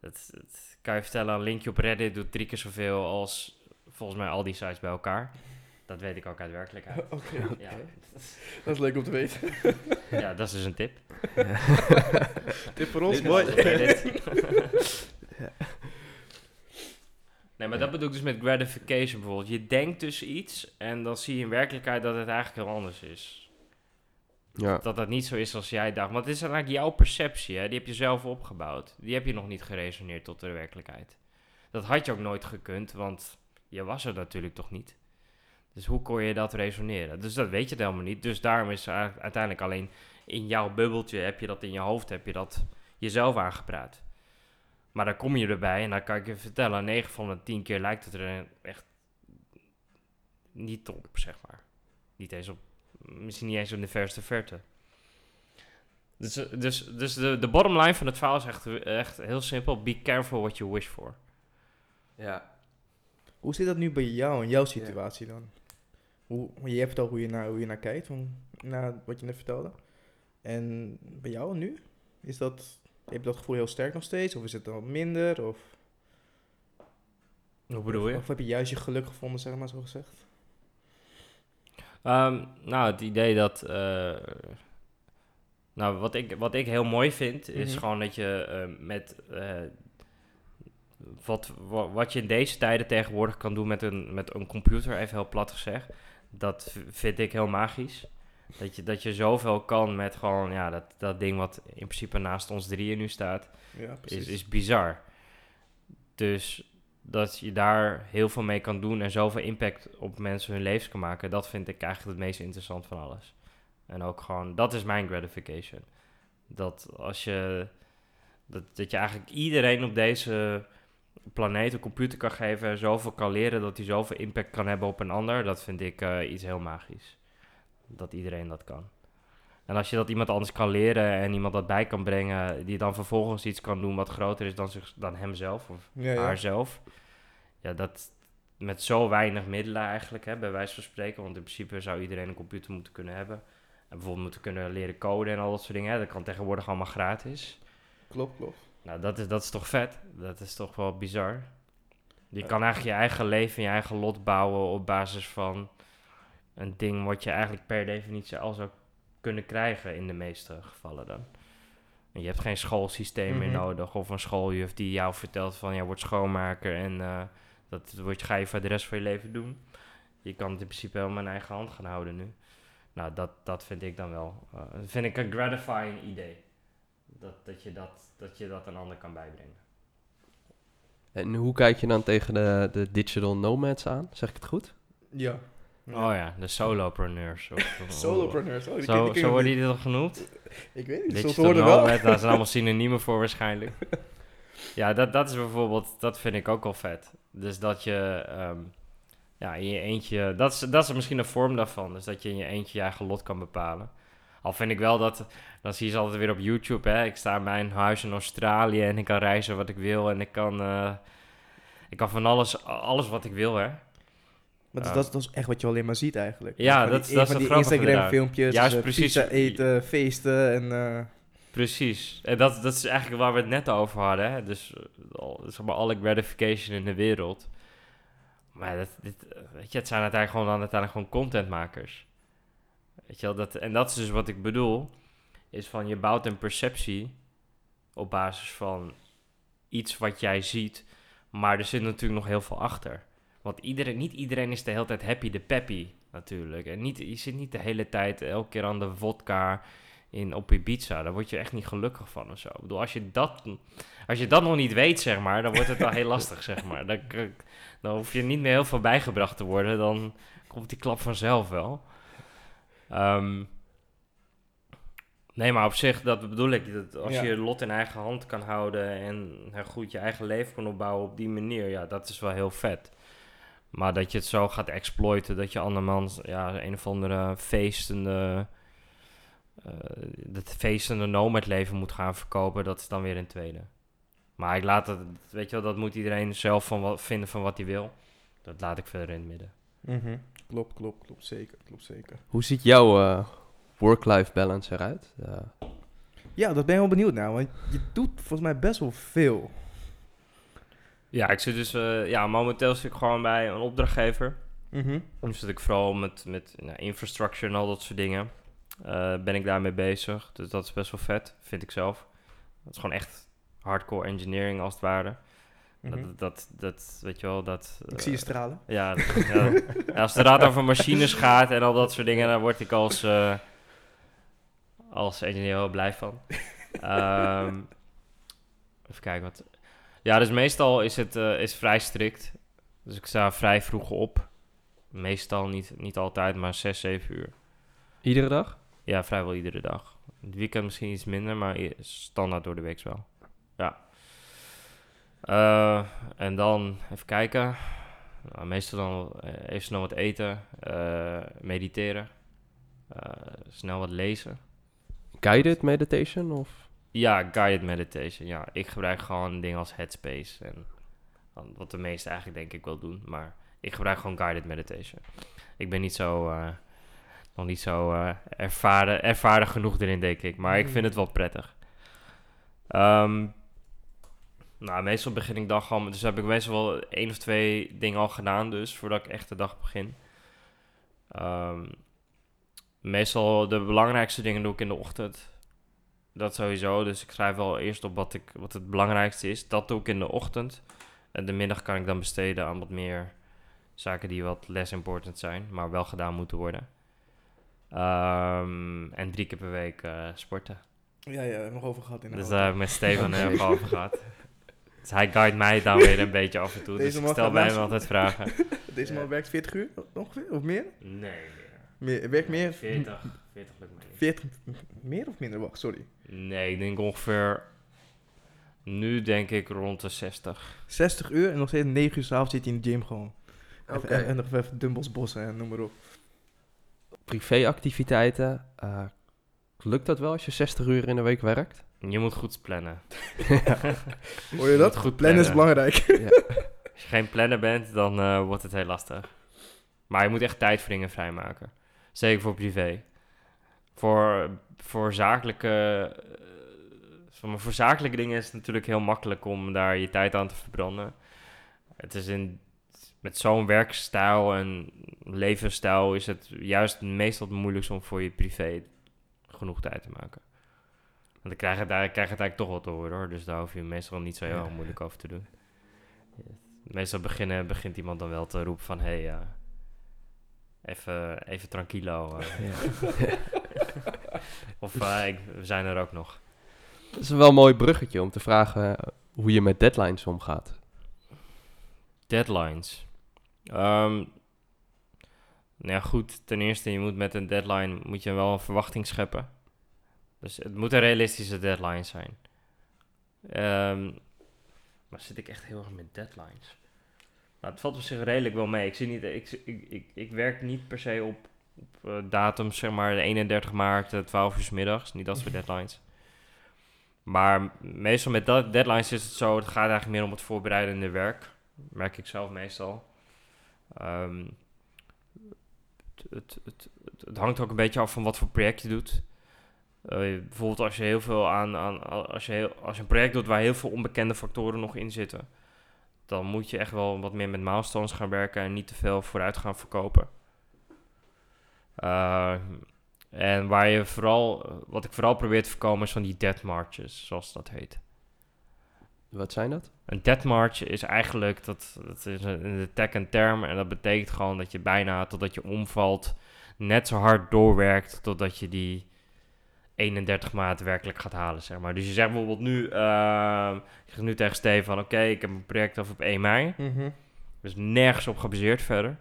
Dat, dat kan je vertellen, een linkje op Reddit doet drie keer zoveel als volgens mij al die sites bij elkaar. Dat weet ik ook uit werkelijkheid. Oké, Ja, dat is leuk om te weten. ja, dat is dus een tip. Tip voor ons, mooi. Nee, maar dat bedoel ik dus met gratification bijvoorbeeld. Je denkt dus iets en dan zie je in werkelijkheid dat het eigenlijk heel anders is. Ja. Dat dat niet zo is als jij dacht. Want het is eigenlijk jouw perceptie, hè? die heb je zelf opgebouwd. Die heb je nog niet geresoneerd tot de werkelijkheid. Dat had je ook nooit gekund, want je was er natuurlijk toch niet. Dus hoe kon je dat resoneren? Dus dat weet je helemaal niet. Dus daarom is uiteindelijk alleen in jouw bubbeltje, heb je dat in je hoofd, heb je dat jezelf aangepraat. Maar dan kom je erbij en dan kan ik je vertellen, 9 van de 10 keer lijkt het er echt niet op, zeg maar. Niet eens op, misschien niet eens in de verste verte. Dus, dus, dus de, de bottom line van het verhaal is echt, echt heel simpel. Be careful what you wish for. Ja. Hoe zit dat nu bij jou in jouw situatie dan? Hoe, je hebt al hoe je naar, hoe je naar kijkt, van, naar wat je net vertelde. En bij jou nu? Is dat, heb je dat gevoel heel sterk nog steeds? Of is het dan minder? Of, Hoe bedoel je? of heb je juist je geluk gevonden, zeg maar zo gezegd? Ehm, nou, het idee dat. eh, nou, wat ik, wat ik heel mooi vind, is Mhm. gewoon dat je eh, met. eh, wat, wa- wat je in deze tijden tegenwoordig kan doen met een, met een computer, even heel plat gezegd. Dat vind ik heel magisch. Dat je, dat je zoveel kan met gewoon, ja, dat, dat ding wat in principe naast ons drieën nu staat Ja, is, is bizar. Dus dat je daar heel veel mee kan doen en zoveel impact op mensen hun levens kan maken, dat vind ik eigenlijk het meest interessant van alles. En ook gewoon, dat is mijn gratification. Dat als je, dat, dat je eigenlijk iedereen op deze planeet een computer kan geven en zoveel kan leren dat hij zoveel impact kan hebben op een ander, dat vind ik eh, iets heel magisch. Dat iedereen dat kan. En als je dat iemand anders kan leren en iemand dat bij kan brengen, die dan vervolgens iets kan doen wat groter is dan, zich, dan hemzelf of ja, ja. haarzelf. Ja, dat met zo weinig middelen eigenlijk, hè, bij wijze van spreken. Want in principe zou iedereen een computer moeten kunnen hebben. En bijvoorbeeld moeten kunnen leren coden en al dat soort dingen. Hè. Dat kan tegenwoordig allemaal gratis. Klopt, klopt. Nou, dat is, dat is toch vet? Dat is toch wel bizar? Je Ja. kan eigenlijk je eigen leven en je eigen lot bouwen op basis van een ding wat je eigenlijk per definitie al zou kunnen krijgen in de meeste gevallen dan. En je hebt geen schoolsysteem meer Mhm. nodig of een schooljuf die jou vertelt van ja, word schoonmaker en eh, dat word je, ga je voor de rest van je leven doen. Je kan het in principe helemaal in eigen hand gaan houden nu. Nou, dat, dat vind ik dan wel. eh, dat vind ik een gratifying idee. Dat, dat, je dat, dat je dat een ander kan bijbrengen. En hoe kijk je dan tegen de, de digital nomads aan? Zeg ik het goed? Ja. Oh ja, de solopreneurs. of- of- Solopreneurs. Oh, die Zo, zo worden die dan genoemd? Ik weet niet, soms hoorden wel. daar zijn allemaal synoniemen voor waarschijnlijk. Ja, dat, dat is bijvoorbeeld, dat vind ik ook wel vet. Dus dat je, ehm, ja, in je eentje, dat is, dat is misschien een vorm daarvan. Dus dat je in je eentje je eigen lot kan bepalen. Al vind ik wel dat, dan zie je ze altijd weer op YouTube, hè. Ik sta in mijn huis in Australië en ik kan reizen wat ik wil. En ik kan, eh, ik kan van alles, alles wat ik wil, hè. Maar dat, dat is echt wat je alleen maar ziet eigenlijk. Ja, Van dat die- is- dat van die grappige Instagram eraan. filmpjes, Juist eh, precies. pizza eten, feesten en... eh, Precies. En dat, dat is eigenlijk waar we het net over hadden. Hè? Dus eh, zeg maar alle gratification in de wereld. Maar dat, dit, weet je, het zijn uiteindelijk gewoon, dan uiteindelijk gewoon contentmakers. Weet je wel, dat, en dat is dus wat ik bedoel. Is van je bouwt een perceptie op basis van iets wat jij ziet. Maar er zit natuurlijk nog heel veel achter. Want iedereen, niet iedereen is de hele tijd happy de peppy natuurlijk. En niet, je zit niet de hele tijd elke keer aan de vodka in, op Ibiza. Daar word je echt niet gelukkig van of zo. Ik bedoel, als je dat, als je dat nog niet weet, zeg maar, dan wordt het wel heel lastig, zeg maar. Dan, dan hoef je niet meer heel veel bijgebracht te worden. Dan komt die klap vanzelf wel. Ehm, nee, maar op zich, dat bedoel ik. Dat als Ja. je je lot in eigen hand kan houden en goed je eigen leven kan opbouwen op die manier, ja, dat is wel heel vet. Maar dat je het zo gaat exploiten, dat je andermans ja, een of andere feestende, eh dat feestende nomad leven moet gaan verkopen, dat is dan weer een tweede. Maar ik laat het, weet je wel, dat moet iedereen zelf van wat, vinden van wat hij wil. Dat laat ik verder in het midden. Mhm. Klopt, klopt, klopt. Zeker, klopt zeker. Hoe ziet jouw eh, work-life balance eruit? Eh, Ja, dat ben ik wel benieuwd naar, want je doet volgens mij best wel veel. Ja, ik zit dus, eh, ja, momenteel zit ik gewoon bij een opdrachtgever. Mhm. Dan zit ik vooral met, met nou, infrastructure en al dat soort dingen. Eh, ben ik daarmee bezig. Dus dat is best wel vet, vind ik zelf. Dat is gewoon echt hardcore engineering als het ware. Mhm. Dat, dat, dat, weet je wel, dat... Ik zie je eh, stralen. Ja, dat- ja. Ja, als het raad over machines gaat en al dat soort dingen, dan word ik als, eh, als engineer wel blij van. Ehm, even kijken wat. Ja, dus meestal is het eh, is vrij strikt. Dus ik sta vrij vroeg op. Meestal niet, niet altijd, maar 6, 7 uur. iedere dag? Ja, vrijwel iedere dag. Het weekend misschien iets minder, maar standaard door de week wel. Ja. Eh, en dan even kijken. Nou, meestal dan eh, even snel wat eten, mediteren, snel wat lezen. Guided meditation? Of? Ja, guided meditation. Ja, ik gebruik gewoon dingen als Headspace en wat de meesten eigenlijk denk ik wel doen. Maar ik gebruik gewoon guided meditation. Ik ben niet zo, eh, nog niet zo eh, ervaren, ervaren genoeg erin, denk ik. Maar ik vind het wel prettig. Ehm, nou, meestal begin ik dag al... Dus heb ik meestal wel één of twee dingen al gedaan dus, voordat ik echt de dag begin. Ehm, meestal de belangrijkste dingen doe ik in de ochtend. Dat sowieso. Dus ik schrijf wel eerst op wat, ik, wat het belangrijkste is. Dat doe ik in de ochtend. En de middag kan ik dan besteden aan wat meer zaken die wat less important zijn, maar wel gedaan moeten worden. Ehm, en drie keer per week eh, sporten. Ja, ja, nog over gehad in de Dus daar heb ik met Steven heel veel over gehad. Dus hij guide mij dan weer een beetje af en toe. Deze dus ik man stel bij hem altijd vragen. Deze man Ja. werkt 40 uur ongeveer, of meer? Nee, meer. Meer werkt meer? 40. 40 lukt mij niet. 40, meer of minder? Wacht, sorry. Nee, ik denk ongeveer... Nu denk ik rond de 60. 60 uur en nog steeds 9 uur s'avonds zit hij in de gym gewoon. Oké. En, en nog even dumbbells bossen en noem maar op. Privéactiviteiten. eh, lukt dat wel als je 60 uur in de week werkt? Je moet goed plannen. Hoor je dat? Goed Plannen is belangrijk. Als je geen planner bent, dan eh, wordt het heel lastig. Maar je moet echt tijd voor dingen vrijmaken. Zeker voor privé. Voor, voor, zakelijke, eh, maar, voor zakelijke dingen is het natuurlijk heel makkelijk om daar je tijd aan te verbranden. Het is in, met zo'n werkstijl en levensstijl is het juist meestal het moeilijkste om voor je privé genoeg tijd te maken. Want dan krijg je het, eigenlijk- krijg je het eigenlijk toch wel te horen hoor. Dus daar hoef je meestal niet zo heel Ja. moeilijk over te doen. Meestal beginnen, begint iemand dan wel te roepen van... Hé, hey, eh, even, even tranquilo. eh. of eh, ik, we zijn er ook nog. Dat is wel een mooi bruggetje om te vragen eh, hoe je met deadlines omgaat. Deadlines. Ehm, nou ja, goed. Ten eerste, je moet met een deadline moet je wel een verwachting scheppen. Dus het moet een realistische deadline zijn. Ehm, maar zit ik echt heel erg met deadlines? Nou, het valt op zich redelijk wel mee. Ik, zie niet, ik, ik, ik, ik werk niet per se op, op eh, datums, zeg maar de 31 maart, eh, 12 uur 's middags. Niet dat soort deadlines. Maar meestal met dat deadlines is het zo, het gaat eigenlijk meer om het voorbereidende werk merk ik zelf meestal. Ehm, het, het, het, het, het hangt ook een beetje af van wat voor project je doet. Eh, bijvoorbeeld als je heel veel aan, aan als, je heel, als je een project doet waar heel veel onbekende factoren nog in zitten, dan moet je echt wel wat meer met milestones gaan werken en niet te veel vooruit gaan verkopen. Eh, en waar je vooral, wat ik vooral probeer te voorkomen is van die dead marches, zoals dat heet. Wat zijn dat? Een dead march is eigenlijk, dat, dat is een- tech een term, en dat betekent gewoon dat je bijna totdat je omvalt, net zo hard doorwerkt totdat je die 31 maart werkelijk gaat halen, zeg maar. Dus je zegt bijvoorbeeld nu, je zegt nu tegen Stefan, oké, ik heb een project af op 1 mei. Mhm. Dus nergens op gebaseerd verder.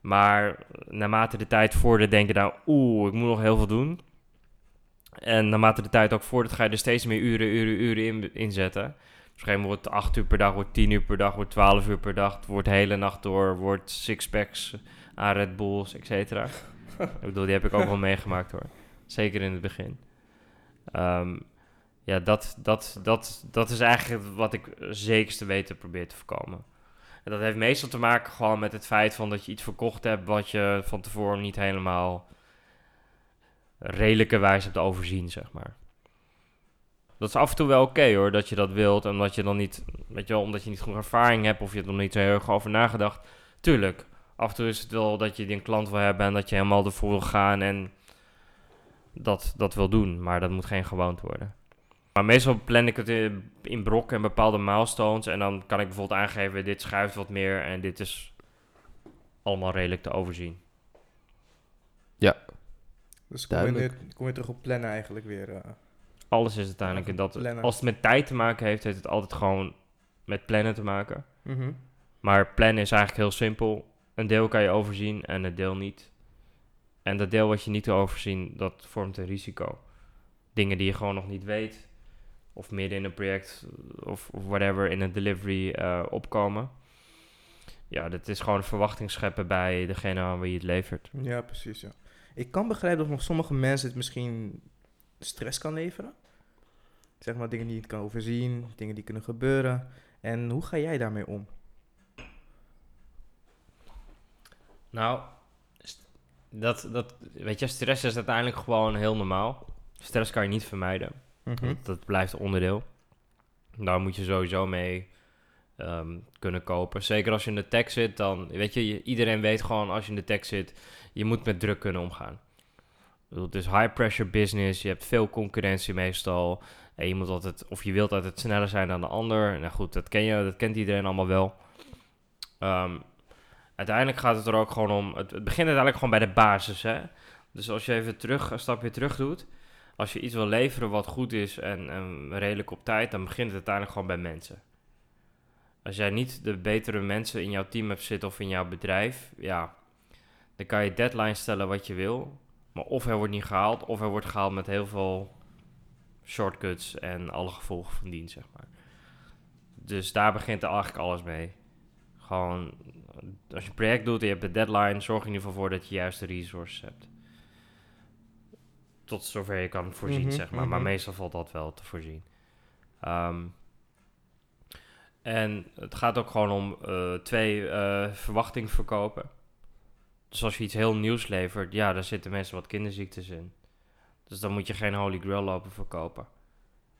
Maar naarmate de tijd vordert, denk je nou, oeh, ik moet nog heel veel doen. En naarmate de tijd ook vordert, ga je er steeds meer uren, uren, uren in, inzetten. Dus op een gegeven moment wordt het 8 uur per dag, wordt 10 uur per dag, wordt 12 uur per dag. Wordt de hele nacht door, wordt sixpacks aan Red Bulls, et cetera. ik bedoel, die heb ik ook wel meegemaakt hoor. Zeker in het begin. Ehm, ja, dat, dat, dat, dat is eigenlijk wat ik zekerste weten probeer te voorkomen. En dat heeft meestal te maken gewoon met het feit van dat je iets verkocht hebt wat je van tevoren niet helemaal redelijkerwijs hebt overzien, zeg maar. Dat is af en toe wel oké hoor, dat je dat wilt. En dat je dan niet, weet je wel, omdat je niet genoeg ervaring hebt of je er nog niet zo heel erg over nagedacht. Tuurlijk, af en toe is het wel dat je een klant wil hebben en dat je helemaal ervoor wil gaan en dat, dat wil doen. Maar dat moet geen gewoonte worden. Maar meestal plan ik het in, in brokken en bepaalde milestones. En dan kan ik bijvoorbeeld aangeven, dit schuift wat meer en dit is allemaal redelijk te overzien. Dus kom je, Duidelijk. nu- kom je terug op plannen eigenlijk weer. eh. Alles is uiteindelijk Ja, dat. plannen. Als het met tijd te maken heeft, heeft het altijd gewoon met plannen te maken. Mhm. Maar plannen is eigenlijk heel simpel. Een deel kan je overzien en een deel niet. En dat deel wat je niet te overzien, dat vormt een risico. Dingen die je gewoon nog niet weet. Of midden in een project of, of whatever in een delivery eh, opkomen. Ja, dat is gewoon verwachting scheppen bij degene aan wie je het levert. Ja, precies. Ja. Ik kan begrijpen dat nog sommige mensen het misschien stress kan leveren. Zeg maar dingen die je niet kan overzien, dingen die kunnen gebeuren. En hoe ga jij daarmee om? Nou, dat, dat, weet je, stress is uiteindelijk gewoon heel normaal. Stress kan je niet vermijden. Mhm. Dat, dat blijft onderdeel. Daar moet je sowieso mee ehm, kunnen kopen. Zeker als je in de tech zit, dan weet je, iedereen weet gewoon als je in de tech zit, je moet met druk kunnen omgaan. Het is high pressure business, je hebt veel concurrentie meestal. En je moet altijd, of je wilt altijd sneller zijn dan de ander. Nou goed, dat ken je, dat kent iedereen allemaal wel. Ehm, uiteindelijk gaat het er ook gewoon om, het, begint uiteindelijk gewoon bij de basis. Hè? Dus als je even terug, een stapje terug doet, als je iets wil leveren wat goed is en, redelijk op tijd, dan begint het uiteindelijk gewoon bij mensen. Als jij niet de betere mensen in jouw team hebt zitten of in jouw bedrijf, ja, dan kan je deadline stellen wat je wil. Maar of hij wordt niet gehaald, of hij wordt gehaald met heel veel shortcuts en alle gevolgen van dien, zeg maar. Dus daar begint eigenlijk alles mee. Gewoon, als je een project doet en je hebt de deadline, zorg er in ieder geval voor dat je juist de resources hebt tot zover je kan voorzien, Mhm, zeg maar. Maar mhm. meestal valt dat wel te voorzien. Ehm, en het gaat ook gewoon om eh, twee eh verwachting verkopen. Dus als je iets heel nieuws levert, ja, daar zitten mensen wat kinderziektes in. Dus dan moet je geen Holy Grail lopen verkopen.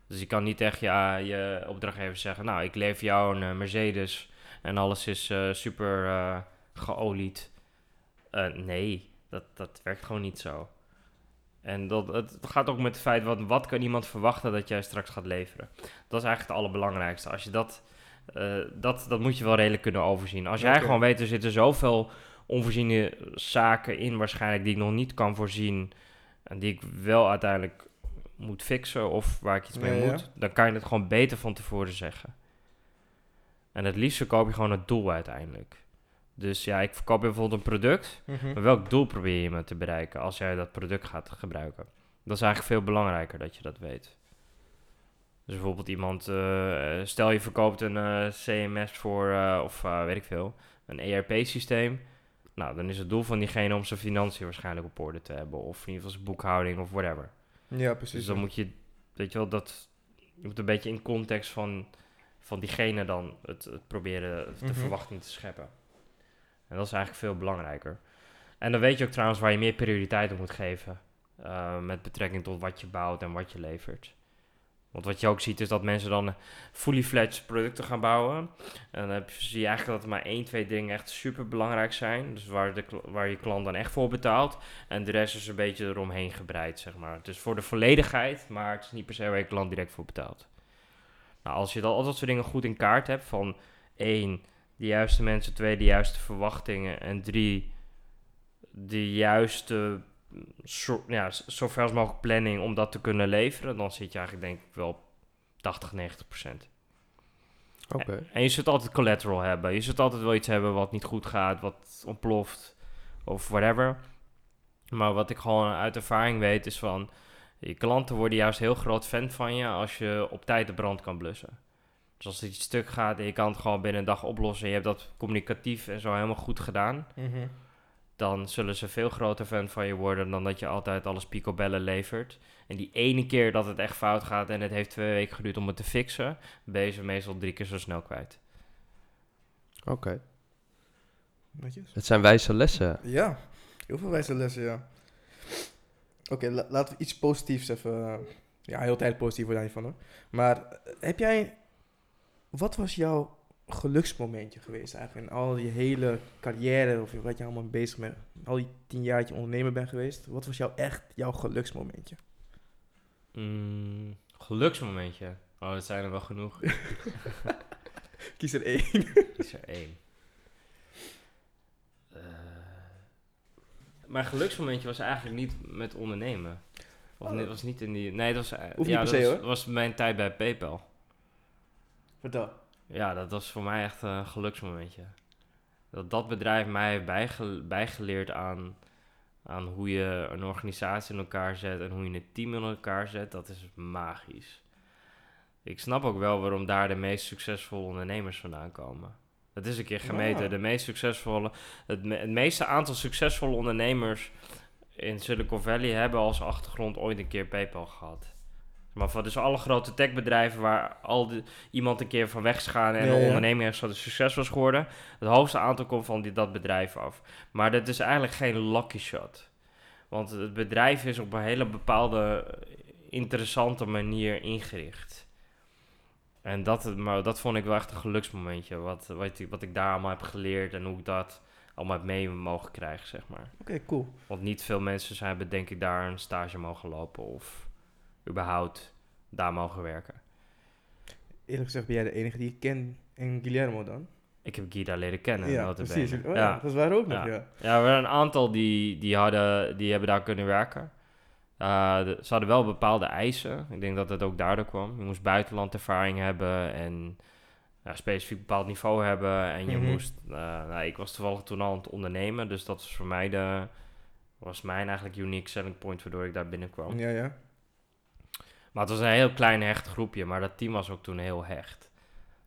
Dus je kan niet tegen je, je opdrachtgever zeggen, nou, ik lever jou een eh, Mercedes en alles is eh, super eh, geolied. Eh, nee, dat, dat werkt gewoon niet zo. En dat, het gaat ook met het feit, wat, wat kan iemand verwachten dat jij straks gaat leveren? Dat is eigenlijk het allerbelangrijkste. Als je dat, dat, dat moet je wel redelijk kunnen overzien. Als jij gewoon weet, er zitten zoveel onvoorziene zaken in waarschijnlijk die ik nog niet kan voorzien. En die ik wel uiteindelijk moet fixen of waar ik iets mee Ja, ja. moet. Dan kan je het gewoon beter van tevoren zeggen. En het liefst verkoop je gewoon het doel uiteindelijk. Dus ja, ik verkoop bijvoorbeeld een product. Mhm. Maar welk doel probeer je me te bereiken als jij dat product gaat gebruiken? Dat is eigenlijk veel belangrijker dat je dat weet. Dus bijvoorbeeld iemand, eh, stel je verkoopt een eh, CMS voor, eh, of weet ik veel, een ERP-systeem. Nou, dan is het doel van diegene om zijn financiën waarschijnlijk op orde te hebben. Of in ieder geval zijn boekhouding of whatever. Ja, precies. Dus dan moet je, weet je wel, dat, je moet een beetje in context van, van diegene dan het, het proberen de Mhm. verwachting te scheppen. En dat is eigenlijk veel belangrijker. En dan weet je ook trouwens waar je meer prioriteit op moet geven. eh, met betrekking tot wat je bouwt en wat je levert. Want wat je ook ziet is dat mensen dan fully fledged producten gaan bouwen. En dan heb je, zie je eigenlijk dat er maar één, twee dingen echt super belangrijk zijn. Dus waar, de, waar je klant dan echt voor betaalt. En de rest is een beetje eromheen gebreid, zeg maar. Het is voor de volledigheid, maar het is niet per se waar je klant direct voor betaalt. Nou, als je dan al dat soort dingen goed in kaart hebt, van één, de juiste mensen, twee, de juiste verwachtingen en drie, de juiste zo, ja, zover als mogelijk planning om dat te kunnen leveren, dan zit je eigenlijk denk ik wel op 80, 90 procent. Oké. En je zult altijd collateral hebben. Je zult altijd wel iets hebben wat niet goed gaat, wat ontploft of whatever. Maar wat ik gewoon uit ervaring weet is van... Je klanten worden juist heel groot fan van je als je op tijd de brand kan blussen. Dus als er iets stuk gaat en je kan het gewoon binnen een dag oplossen... en je hebt dat communicatief en zo helemaal goed gedaan... Mhm. dan zullen ze veel groter fan van je worden dan dat je altijd alles picobellen levert. En die ene keer dat het echt fout gaat en het heeft twee weken geduurd om het te fixen... ben je ze meestal drie keer zo snel kwijt. Oké. Netjes. Het zijn wijze lessen. Ja, heel veel wijze lessen, ja. Oké, la- laten we iets positiefs even... eh, ja, heel tijd positief wordt daar niet van hoor. Maar eh, heb jij... Wat was jouw geluksmomentje geweest eigenlijk in al die hele carrière of wat je allemaal bezig bent, al die tien jaar dat je ondernemer bent geweest, wat was jouw echt jouw geluksmomentje? Mm, geluksmomentje. Oh, dat zijn er wel genoeg. Kies er één. is er één. Mijn geluksmomentje was eigenlijk niet met ondernemen. Of Oh. nee, was niet in die... Nee, dat was, eh, niet ja, dat was, hoor. was mijn tijd bij PayPal. Vertel. Ja, dat was voor mij echt een geluksmomentje. Dat dat bedrijf mij heeft bijge- bijgeleerd aan, aan hoe je een organisatie in elkaar zet en hoe je een team in elkaar zet, dat is magisch. Ik snap ook wel waarom daar de meest succesvolle ondernemers vandaan komen. Het is een keer gemeten. De meest succesvolle, het, me- het meeste aantal succesvolle ondernemers in Silicon Valley hebben als achtergrond ooit een keer PayPal gehad. Maar van dus alle grote techbedrijven waar al die, iemand een keer van weg is gegaan en Ja, een onderneming echt zo succes was geworden. Het hoogste aantal komt van die, dat bedrijf af. Maar dat is eigenlijk geen lucky shot. Want het bedrijf is op een hele bepaalde eh, interessante manier ingericht. En dat, maar dat vond ik wel echt een geluksmomentje. Wat, wat, ik- wat ik daar allemaal heb geleerd en hoe ik dat allemaal heb mee mogen krijgen, zeg maar. Oké, cool. Want niet veel mensen zijn, hebben, denk ik, daar een stage mogen lopen of überhaupt daar mogen werken. Eerlijk gezegd ben jij de enige die ik ken in Guillermo dan. Ik heb Guy daar leren kennen. ja, precies. Oh, ja. ja. dat is waar ook nog, Ja. ja. Ja, er waren een aantal die, die, hadden, die hebben daar kunnen werken. De- ze hadden wel bepaalde eisen. Ik denk dat het ook daardoor kwam. Je moest buitenlandervaring hebben en ja, specifiek bepaald niveau hebben. En je Mhm. moest... eh, nou, ik was toevallig toen al aan het ondernemen, dus dat was voor mij de... was mijn eigenlijk unique selling point waardoor ik daar binnenkwam. Ja, ja. Maar het was een heel klein hecht groepje, maar dat team was ook toen heel hecht.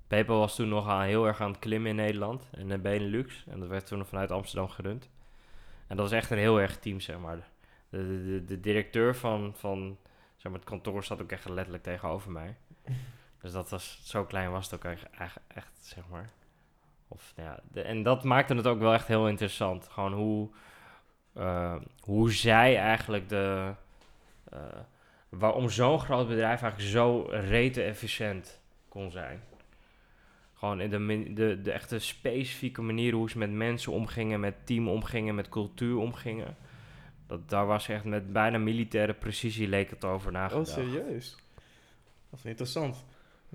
PayPal was toen nog aan, heel erg aan het klimmen in Nederland en de Benelux. En dat werd toen vanuit Amsterdam gerund. En dat was echt een heel erg team, zeg maar. De, de, de, de directeur van, van zeg maar, het kantoor zat ook echt letterlijk tegenover mij. Dus dat was, zo klein was het ook echt, echt, zeg maar. Of, nou ja, de, en dat maakte het ook wel echt heel interessant. Gewoon hoe, eh, hoe zij eigenlijk de... eh, waarom zo'n groot bedrijf eigenlijk zo rete efficiënt kon zijn. Gewoon in de, de, de echte specifieke manier hoe ze met mensen omgingen, met team omgingen, met cultuur omgingen. Dat, daar was echt met bijna militaire precisie leek het over Oh, nagedacht. serieus? Dat is interessant.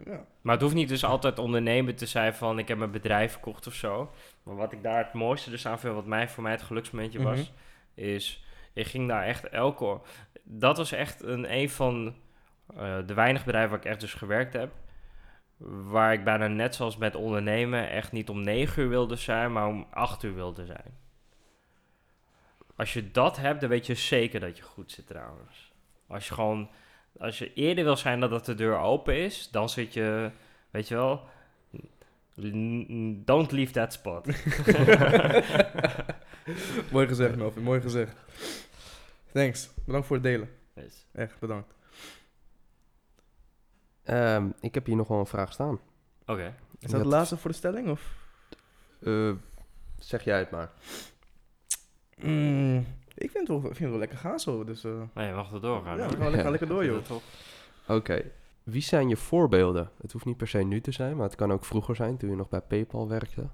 Ja. Maar het hoeft niet dus altijd ondernemen te zijn van ik heb mijn bedrijf verkocht of zo. Maar wat ik daar het mooiste dus aan vind, wat mij, voor mij het geluksmomentje was, Mhm. is ik ging daar echt elke... Dat was echt een, een van eh, de weinige bedrijven waar ik echt dus gewerkt heb. Waar ik bijna net zoals met ondernemen echt niet om 9 uur wilde zijn, maar om 8 uur wilde zijn. Als je dat hebt, dan weet je zeker dat je goed zit trouwens. Als je gewoon, als je eerder wil zijn dat, dat de deur open is, dan zit je, weet je wel, don't leave that spot. mooi gezegd, Melvin. Mooi gezegd. Thanks. Bedankt voor het delen. Dus, Echt, bedankt. Ehm, ik heb hier nog wel een vraag staan. Oké. Is dat de laatste voor de stelling? Of? Eh, zeg jij het maar. Mm, ik, vind het wel, ik vind het wel lekker gaan zo. Dus, eh, Nee, mag er doorgaan. ja, hoor. we gaan lekker, lekker door, joh. Oké. Wie zijn je voorbeelden? Het hoeft niet per se nu te zijn, maar het kan ook vroeger zijn, toen je nog bij PayPal werkte.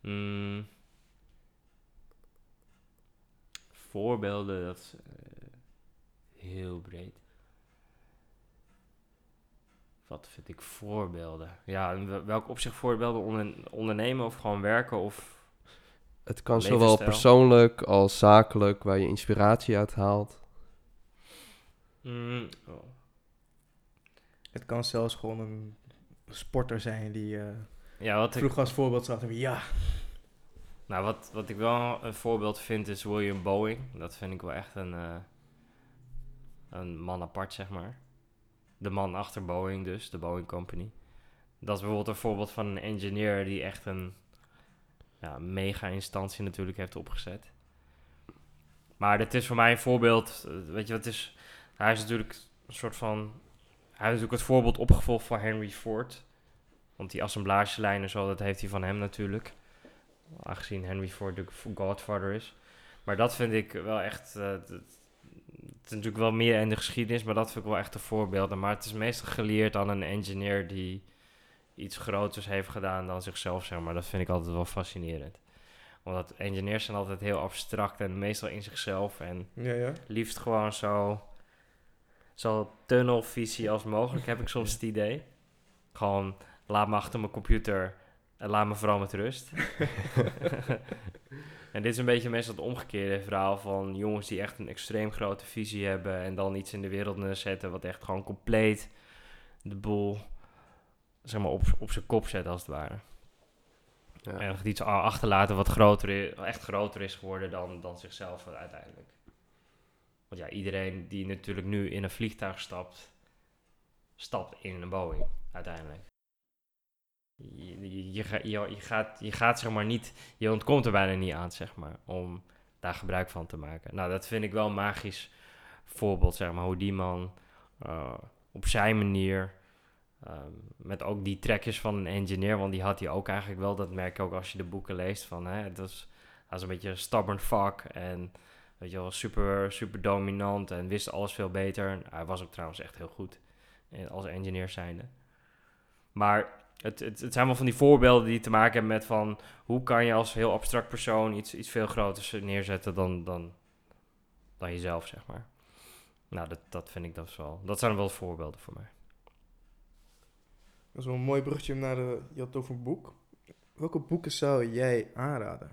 Mm. Voorbeelden, dat is eh, heel breed. Wat vind ik voorbeelden? Ja, in wel- welk opzicht voorbeelden? Onder, ondernemen of gewoon werken? Of Het kan zowel persoonlijk als zakelijk, waar je inspiratie uit haalt. Mm, oh. Het kan zelfs gewoon een sporter zijn die eh Ja, wat ik, vroeger als voorbeeld zag. Ja, nou, wat, wat ik wel een voorbeeld vind is William Boeing. Dat vind ik wel echt een, eh, een man apart, zeg maar. De man achter Boeing dus, de Boeing Company. Dat is bijvoorbeeld een voorbeeld van een engineer die echt een ja, mega instantie natuurlijk heeft opgezet. Maar dit is voor mij een voorbeeld, eh, weet je het is? Hij is natuurlijk een soort van, hij is natuurlijk het voorbeeld opgevolgd van Henry Ford. Want die assemblagelijn en zo, dat heeft hij van hem natuurlijk. Aangezien Henry Ford de godfather is. Maar dat vind ik wel echt, het, het is natuurlijk wel meer in de geschiedenis, maar dat vind ik wel echt een voorbeeld. Maar het is meestal geleerd aan een engineer die iets groters heeft gedaan dan zichzelf, zeg maar. Dat vind ik altijd wel fascinerend. Omdat engineers zijn altijd heel abstract en meestal in zichzelf. En ja, ja. liefst gewoon zo, zo tunnelvisie als mogelijk, heb ik soms het idee. Gewoon, laat me achter mijn computer en laat me vooral met rust. en dit is een beetje meestal het omgekeerde verhaal van jongens die echt een extreem grote visie hebben en dan iets in de wereld neerzetten wat echt gewoon compleet de boel zeg maar, op, op zijn kop zet als het ware. Ja. En iets achterlaten wat groter is, echt groter is geworden dan, dan zichzelf uiteindelijk. Want ja, iedereen die natuurlijk nu in een vliegtuig stapt, stapt in een Boeing uiteindelijk. Je, je, je, ga- je, je gaat, je gaat zeg maar niet, je ontkomt er bijna niet aan zeg maar, om daar gebruik van te maken. Nou, dat vind ik wel een magisch voorbeeld zeg maar, hoe die man eh, op zijn manier Ehm, met ook die trekjes van een engineer, want die had hij ook eigenlijk wel. Dat merk je ook als je de boeken leest. Van, hè, dat is, een beetje een stubborn fuck. En weet je wel, super, super dominant en wist alles veel beter. Hij was ook trouwens echt heel goed eh, als engineer zijnde. Maar het, het, het zijn wel van die voorbeelden die te maken hebben met van... hoe kan je als heel abstract persoon iets, iets veel groters neerzetten dan, dan, dan jezelf, zeg maar. Nou, dat, dat vind ik dat wel... Dat zijn wel voorbeelden voor mij. Dat is wel een mooi bruggetje naar de... Je had het over een boek. Welke boeken zou jij aanraden?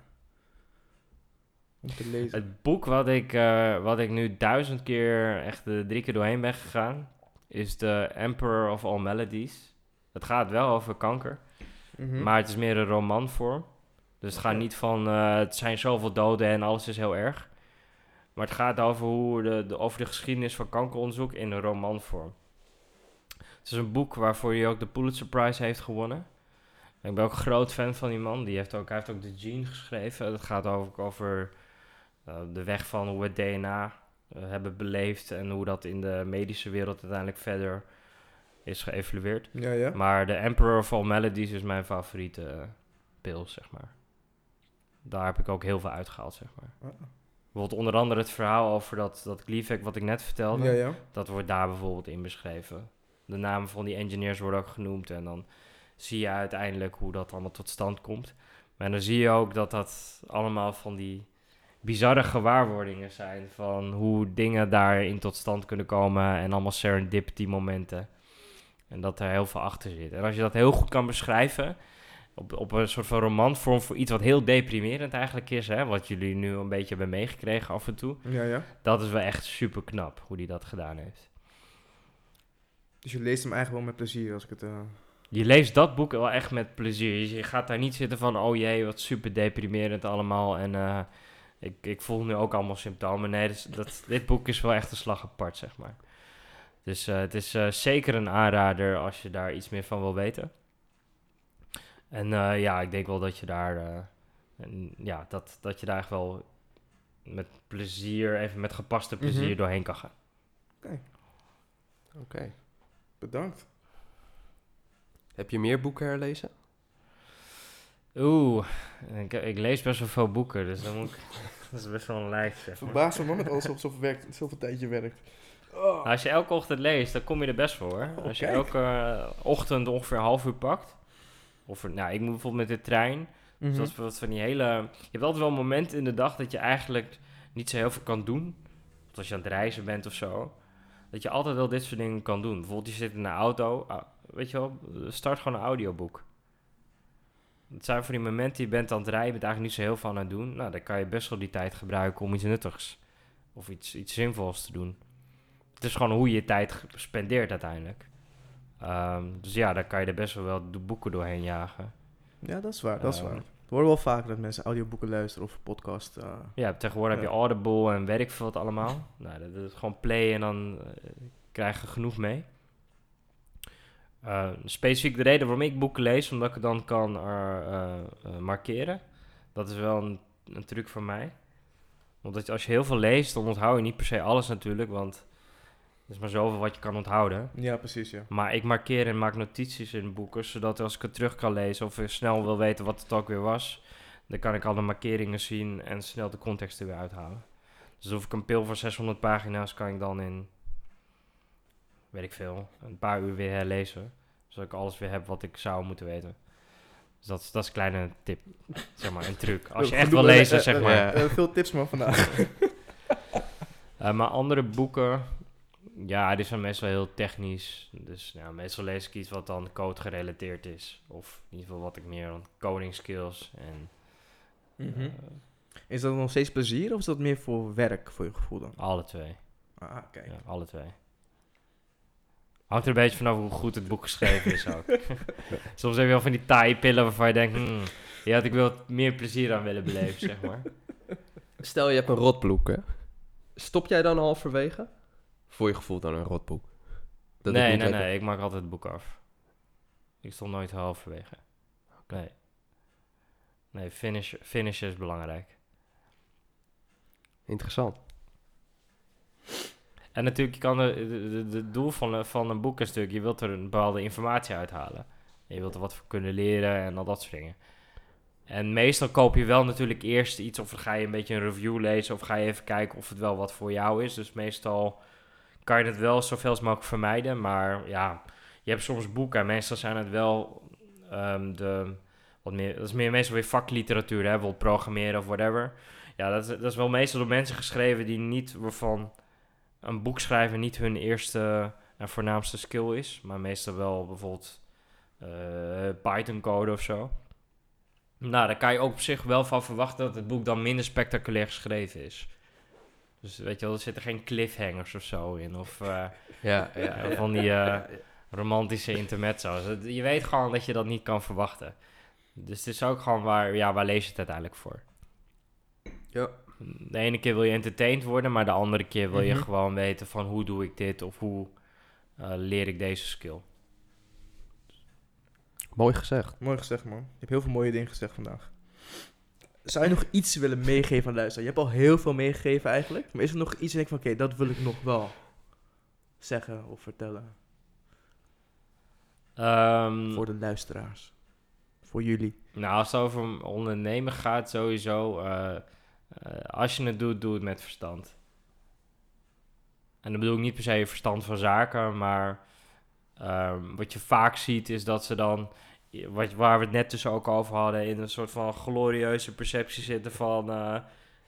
Om te lezen. Het boek wat ik, eh, wat ik nu duizend keer, echt drie keer doorheen ben gegaan, is The Emperor of All Melodies. Het gaat wel over kanker, Mhm. maar het is meer een romanvorm. Dus het gaat niet van, eh, het zijn zoveel doden en alles is heel erg. Maar het gaat over, hoe de, de, over de geschiedenis van kankeronderzoek in een romanvorm. Het is een boek waarvoor hij ook de Pulitzer Prize heeft gewonnen. Ik ben ook een groot fan van die man. Die heeft ook, hij heeft ook The Gene geschreven. Het gaat ook over eh, de weg van hoe we DNA eh, hebben beleefd en hoe dat in de medische wereld uiteindelijk verder is geëvalueerd. Ja, ja. Maar de Emperor of All Melodies is mijn favoriete eh, pil, zeg maar. Daar heb ik ook heel veel uitgehaald, zeg maar. Ah. Bijvoorbeeld onder andere het verhaal over dat, dat Gleevec wat ik net vertelde. Ja, ja. Dat wordt daar bijvoorbeeld in beschreven. De namen van die engineers worden ook genoemd. En dan zie je uiteindelijk hoe dat allemaal tot stand komt. Maar dan zie je ook dat dat allemaal van die bizarre gewaarwordingen zijn. Van hoe dingen daarin tot stand kunnen komen. En allemaal serendipity momenten. En dat er heel veel achter zit. En als je dat heel goed kan beschrijven. Op, op een soort van romanvorm voor iets wat heel deprimerend eigenlijk is. Hè, wat jullie nu een beetje hebben meegekregen af en toe. Ja, ja. Dat is wel echt super knap hoe hij dat gedaan heeft. Dus je leest hem eigenlijk wel met plezier als ik het... eh, Je leest dat boek wel echt met plezier. Je- gaat daar niet zitten van, oh jee, wat super deprimerend allemaal. En eh, ik, ik voel nu ook allemaal symptomen. Nee, dus dat, dit boek is wel echt een slag apart, zeg maar. Dus eh, het is eh, zeker een aanrader als je daar iets meer van wil weten. En eh, ja, ik denk wel dat je daar, eh, en, ja, dat, dat je daar echt wel met plezier, even met gepaste plezier Mhm. doorheen kan gaan. Oké. Bedankt. Heb je meer boeken herlezen? Oeh, ik, ik lees best wel veel boeken, dus dan moet ik, dat is best wel een lijst. Zeg maar. Verbaas me man dat alles op zoveel, werkt, zoveel tijdje werkt. Oh. Nou, als je elke ochtend leest, dan kom je er best voor. hoor. Oh, Als je kijk. elke eh, ochtend ongeveer een half uur pakt. Of, er- nou, ik moet bijvoorbeeld met de trein. Dus Mhm. dat is wat van die hele... Je hebt altijd wel momenten in de dag dat je eigenlijk niet zo heel veel kan doen. Of als je aan het reizen bent of zo. Dat je altijd wel dit soort dingen kan doen. Bijvoorbeeld je zit in een auto. ah, weet je wel, start gewoon een audioboek. Het zijn voor die momenten, je bent aan het rijden, je bent eigenlijk niet zo heel veel aan het doen. Nou, dan kan je best wel die tijd gebruiken om iets nuttigs of iets, iets zinvols te doen. Het is gewoon hoe je je tijd spendeert uiteindelijk. Ehm, dus ja, daar kan je er best wel wel de boeken doorheen jagen. Ja, dat is waar, dat is Ehm. waar. Horen wel vaker dat mensen audioboeken luisteren of podcast. eh, Ja, tegenwoordig heb je. Audible en veel wat allemaal. Nou, dat, dat is gewoon play en dan eh, krijg je genoeg mee. Eh, specifiek de reden waarom ik boeken lees, omdat ik het dan kan markeren. Dat is wel een, een truc van mij. Want als je heel veel leest, dan onthoud je niet per se alles natuurlijk, want is maar zoveel wat je kan onthouden. ja, precies, ja. Maar ik markeer en maak notities in boeken, zodat als ik het terug kan lezen of ik snel wil weten wat het ook weer was, dan kan ik alle markeringen zien en snel de context er weer uithalen. Dus of ik een pil van 600 pagina's kan ik dan in, weet ik veel, een paar uur weer herlezen. Zodat ik alles weer heb wat ik zou moeten weten. Dus dat, is- dat is een kleine tip, zeg maar, een truc. Als je echt wil lezen, eh, zeg eh, maar. Eh, veel tips man vandaag. Maar andere boeken, ja, die zijn meestal heel technisch. Dus ja, meestal lees ik iets wat dan code gerelateerd is. Of in ieder geval wat ik meer aan coding skills en Mhm. eh, Is dat nog steeds plezier of is dat meer voor werk, voor je gevoel dan? alle twee. Ah, kijk. Ja, alle twee. Hangt er een beetje vanaf hoe goed het boek geschreven is ook. Soms heb je wel van die taaie pillen waarvan je denkt, hmm, had ik wel meer plezier aan willen beleven, zeg maar. Stel je hebt een rotboek, hè? Stop jij dan halverwege? Voor je gevoel dan een rotboek? Dat het nee, nee, lekker- nee, ik maak altijd het boek af. Ik stond nooit halverwege. Nee. Nee, finish, finish is belangrijk. Interessant. En natuurlijk, je kan de doel van, een- van een boek is natuurlijk, je wilt er een bepaalde informatie uithalen. Je wilt er wat voor kunnen leren en al dat soort dingen. En meestal koop je wel natuurlijk eerst iets, of ga je een beetje een review lezen, of ga je even kijken of het wel wat voor jou is. Dus meestal kan je het wel zoveel als mogelijk vermijden. Maar ja, je hebt soms boeken en meestal zijn het wel ehm, de, wat meer, dat is meer meestal weer vakliteratuur, hè, bijvoorbeeld programmeren of whatever. Ja, dat is, dat is wel meestal door mensen geschreven die niet, waarvan een boek schrijven niet hun eerste en voornaamste skill is, maar meestal wel bijvoorbeeld eh, Python code of zo. Nou, daar kan je ook op zich wel van verwachten dat het boek dan minder spectaculair geschreven is. Dus weet je wel, er zitten geen cliffhangers of zo in, of eh, Ja, ja, van die eh, romantische intermezzo's. Je weet gewoon dat je dat niet kan verwachten. Dus het is ook gewoon waar, ja, waar lees je het uiteindelijk voor? Ja. De ene keer wil je entertained worden, maar de andere keer wil je Mhm. gewoon weten van hoe doe ik dit of hoe eh, leer ik deze skill. Mooi gezegd. Mooi gezegd, man. Je hebt heel veel mooie dingen gezegd vandaag. Zou je nog iets willen meegeven aan de luisteraar? Je hebt al heel veel meegegeven eigenlijk. Maar is er nog iets en denk van, oké, dat wil ik nog wel zeggen of vertellen Ehm, voor de luisteraars? Voor jullie. Nou, als het over ondernemen gaat, sowieso. eh, eh, als je het doet, doe het met verstand. En dan bedoel ik niet per se verstand van zaken, maar ehm, wat je vaak ziet is dat ze dan, wat, waar we het net dus ook over hadden, in een soort van glorieuze perceptie zitten van eh,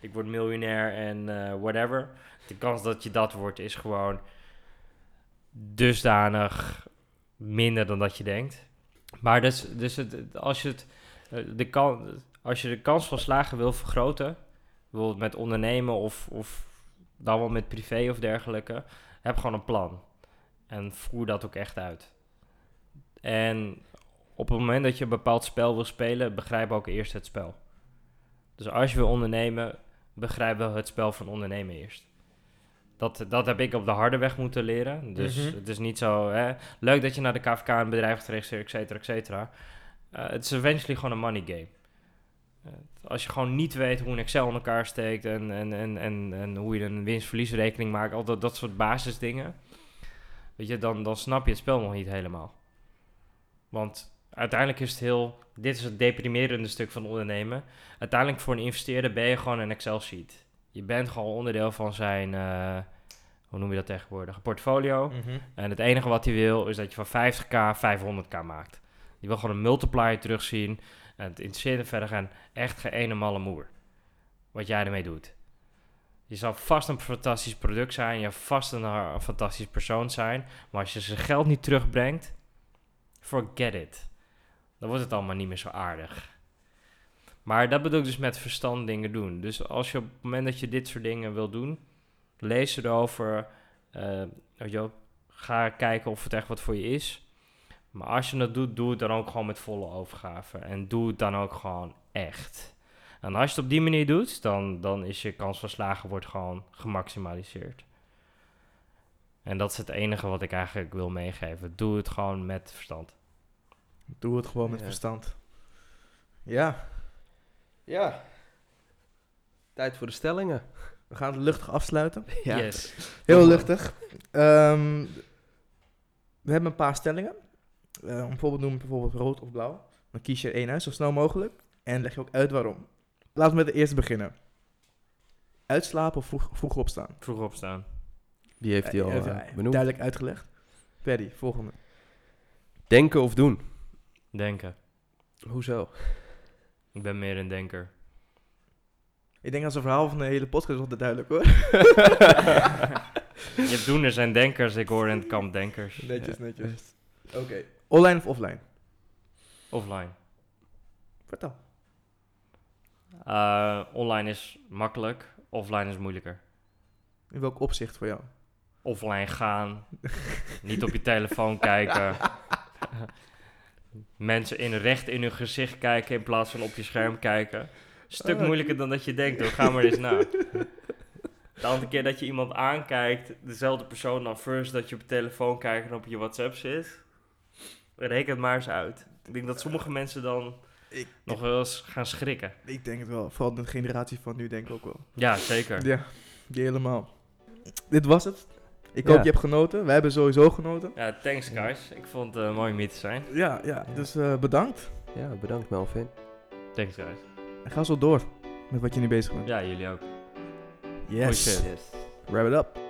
ik word miljonair en eh, whatever. De kans dat je dat wordt is gewoon dusdanig minder dan dat je denkt. Maar dus, dus als, je het, eh, de kan, als je de kans van slagen wil vergroten, bijvoorbeeld met ondernemen of, of dan wel met privé of dergelijke, heb gewoon een plan. En voer dat ook echt uit. En op het moment dat je een bepaald spel wil spelen, begrijp ook eerst het spel. Dus als je wil ondernemen, begrijp wel het spel van ondernemen eerst. Dat, dat heb ik op de harde weg moeten leren. Dus Mhm. het is niet zo... Hè, leuk dat je naar de KVK een bedrijf hebt geregistreerd, et cetera, et cetera. Eh, het is eventually gewoon een money game. Eh, als je gewoon niet weet hoe een Excel in elkaar steekt... en, en, en, en, en hoe je een winst-verliesrekening maakt... al dat, dat soort basisdingen... Weet je, dan, dan snap je het spel nog niet helemaal. Want uiteindelijk is het heel... Dit is het deprimerende stuk van ondernemen. Uiteindelijk voor een investeerder ben je gewoon een Excel-sheet. Je bent gewoon onderdeel van zijn... eh, hoe noem je dat tegenwoordig? Een portfolio. Mhm. En het enige wat hij wil is dat je van 50k 500k maakt. Die wil gewoon een multiplier terugzien. En het interesseert verder gaan echt geen ene malle moer. Wat jij ermee doet. Je zal vast een fantastisch product zijn. Je zal vast een, eh, een fantastisch persoon zijn. Maar als je zijn geld niet terugbrengt, forget it. Dan wordt het allemaal niet meer zo aardig. Maar dat bedoel ik dus met verstand dingen doen. Dus als je op het moment dat je dit soort dingen wil doen, lees erover. eh, ga kijken of het echt wat voor je is. Maar als je het doet, doe het dan ook gewoon met volle overgave. En doe het dan ook gewoon echt. En als je het op die manier doet, dan, dan is je kans van slagen wordt gewoon gemaximaliseerd. En dat is het enige wat ik eigenlijk wil meegeven. Doe het gewoon met verstand. Doe het gewoon met Ja. verstand. Ja, Ja. Tijd voor de stellingen. we gaan het luchtig afsluiten. Ja. Yes. Heel luchtig. Ehm, we hebben een paar stellingen. Eh, om bijvoorbeeld noemen bijvoorbeeld rood of blauw. Dan kies je er één uit, zo snel mogelijk. En leg je ook uit waarom. Laten we met de eerste beginnen. Uitslapen of vroeg, vroeg opstaan? Vroeg opstaan. Die heeft hij al Eh, eh, eh, benoemd. Duidelijk uitgelegd. Perry, volgende. Denken of doen? Denken. Hoezo? Ik ben meer een denker. Ik denk als een verhaal van de hele podcast is altijd duidelijk hoor. Je hebt doeners en denkers. Ik hoor in het kamp denkers. Netjes, netjes. Oké. Online of offline? Offline. Vertel. Eh, online is makkelijk. Offline is moeilijker. In welk opzicht voor jou? Offline gaan. niet op je telefoon kijken. Mensen in recht in hun gezicht kijken in plaats van op je scherm kijken. Stuk Ah. moeilijker dan dat je denkt hoor. Ga maar eens na. De andere keer dat je iemand aankijkt, dezelfde persoon dan first dat je op je telefoon kijkt en op je WhatsApp zit. Reken het maar eens uit. Ik denk dat sommige mensen dan Ik, nog wel eens gaan schrikken. ik denk het wel. Vooral de generatie van nu denk ik ook wel. Ja, zeker. Ja, die helemaal. Dit was het. Ik Ja. hoop je hebt genoten. Wij hebben sowieso genoten. Ja, thanks guys. Ik vond het uh, mooi om hier te zijn. Ja, ja. Dus eh, bedankt. Ja, bedankt Melvin. Thanks guys. En ga zo door met wat je nu bezig bent. Ja, jullie ook. Yes. shit. Yes. Wrap it up.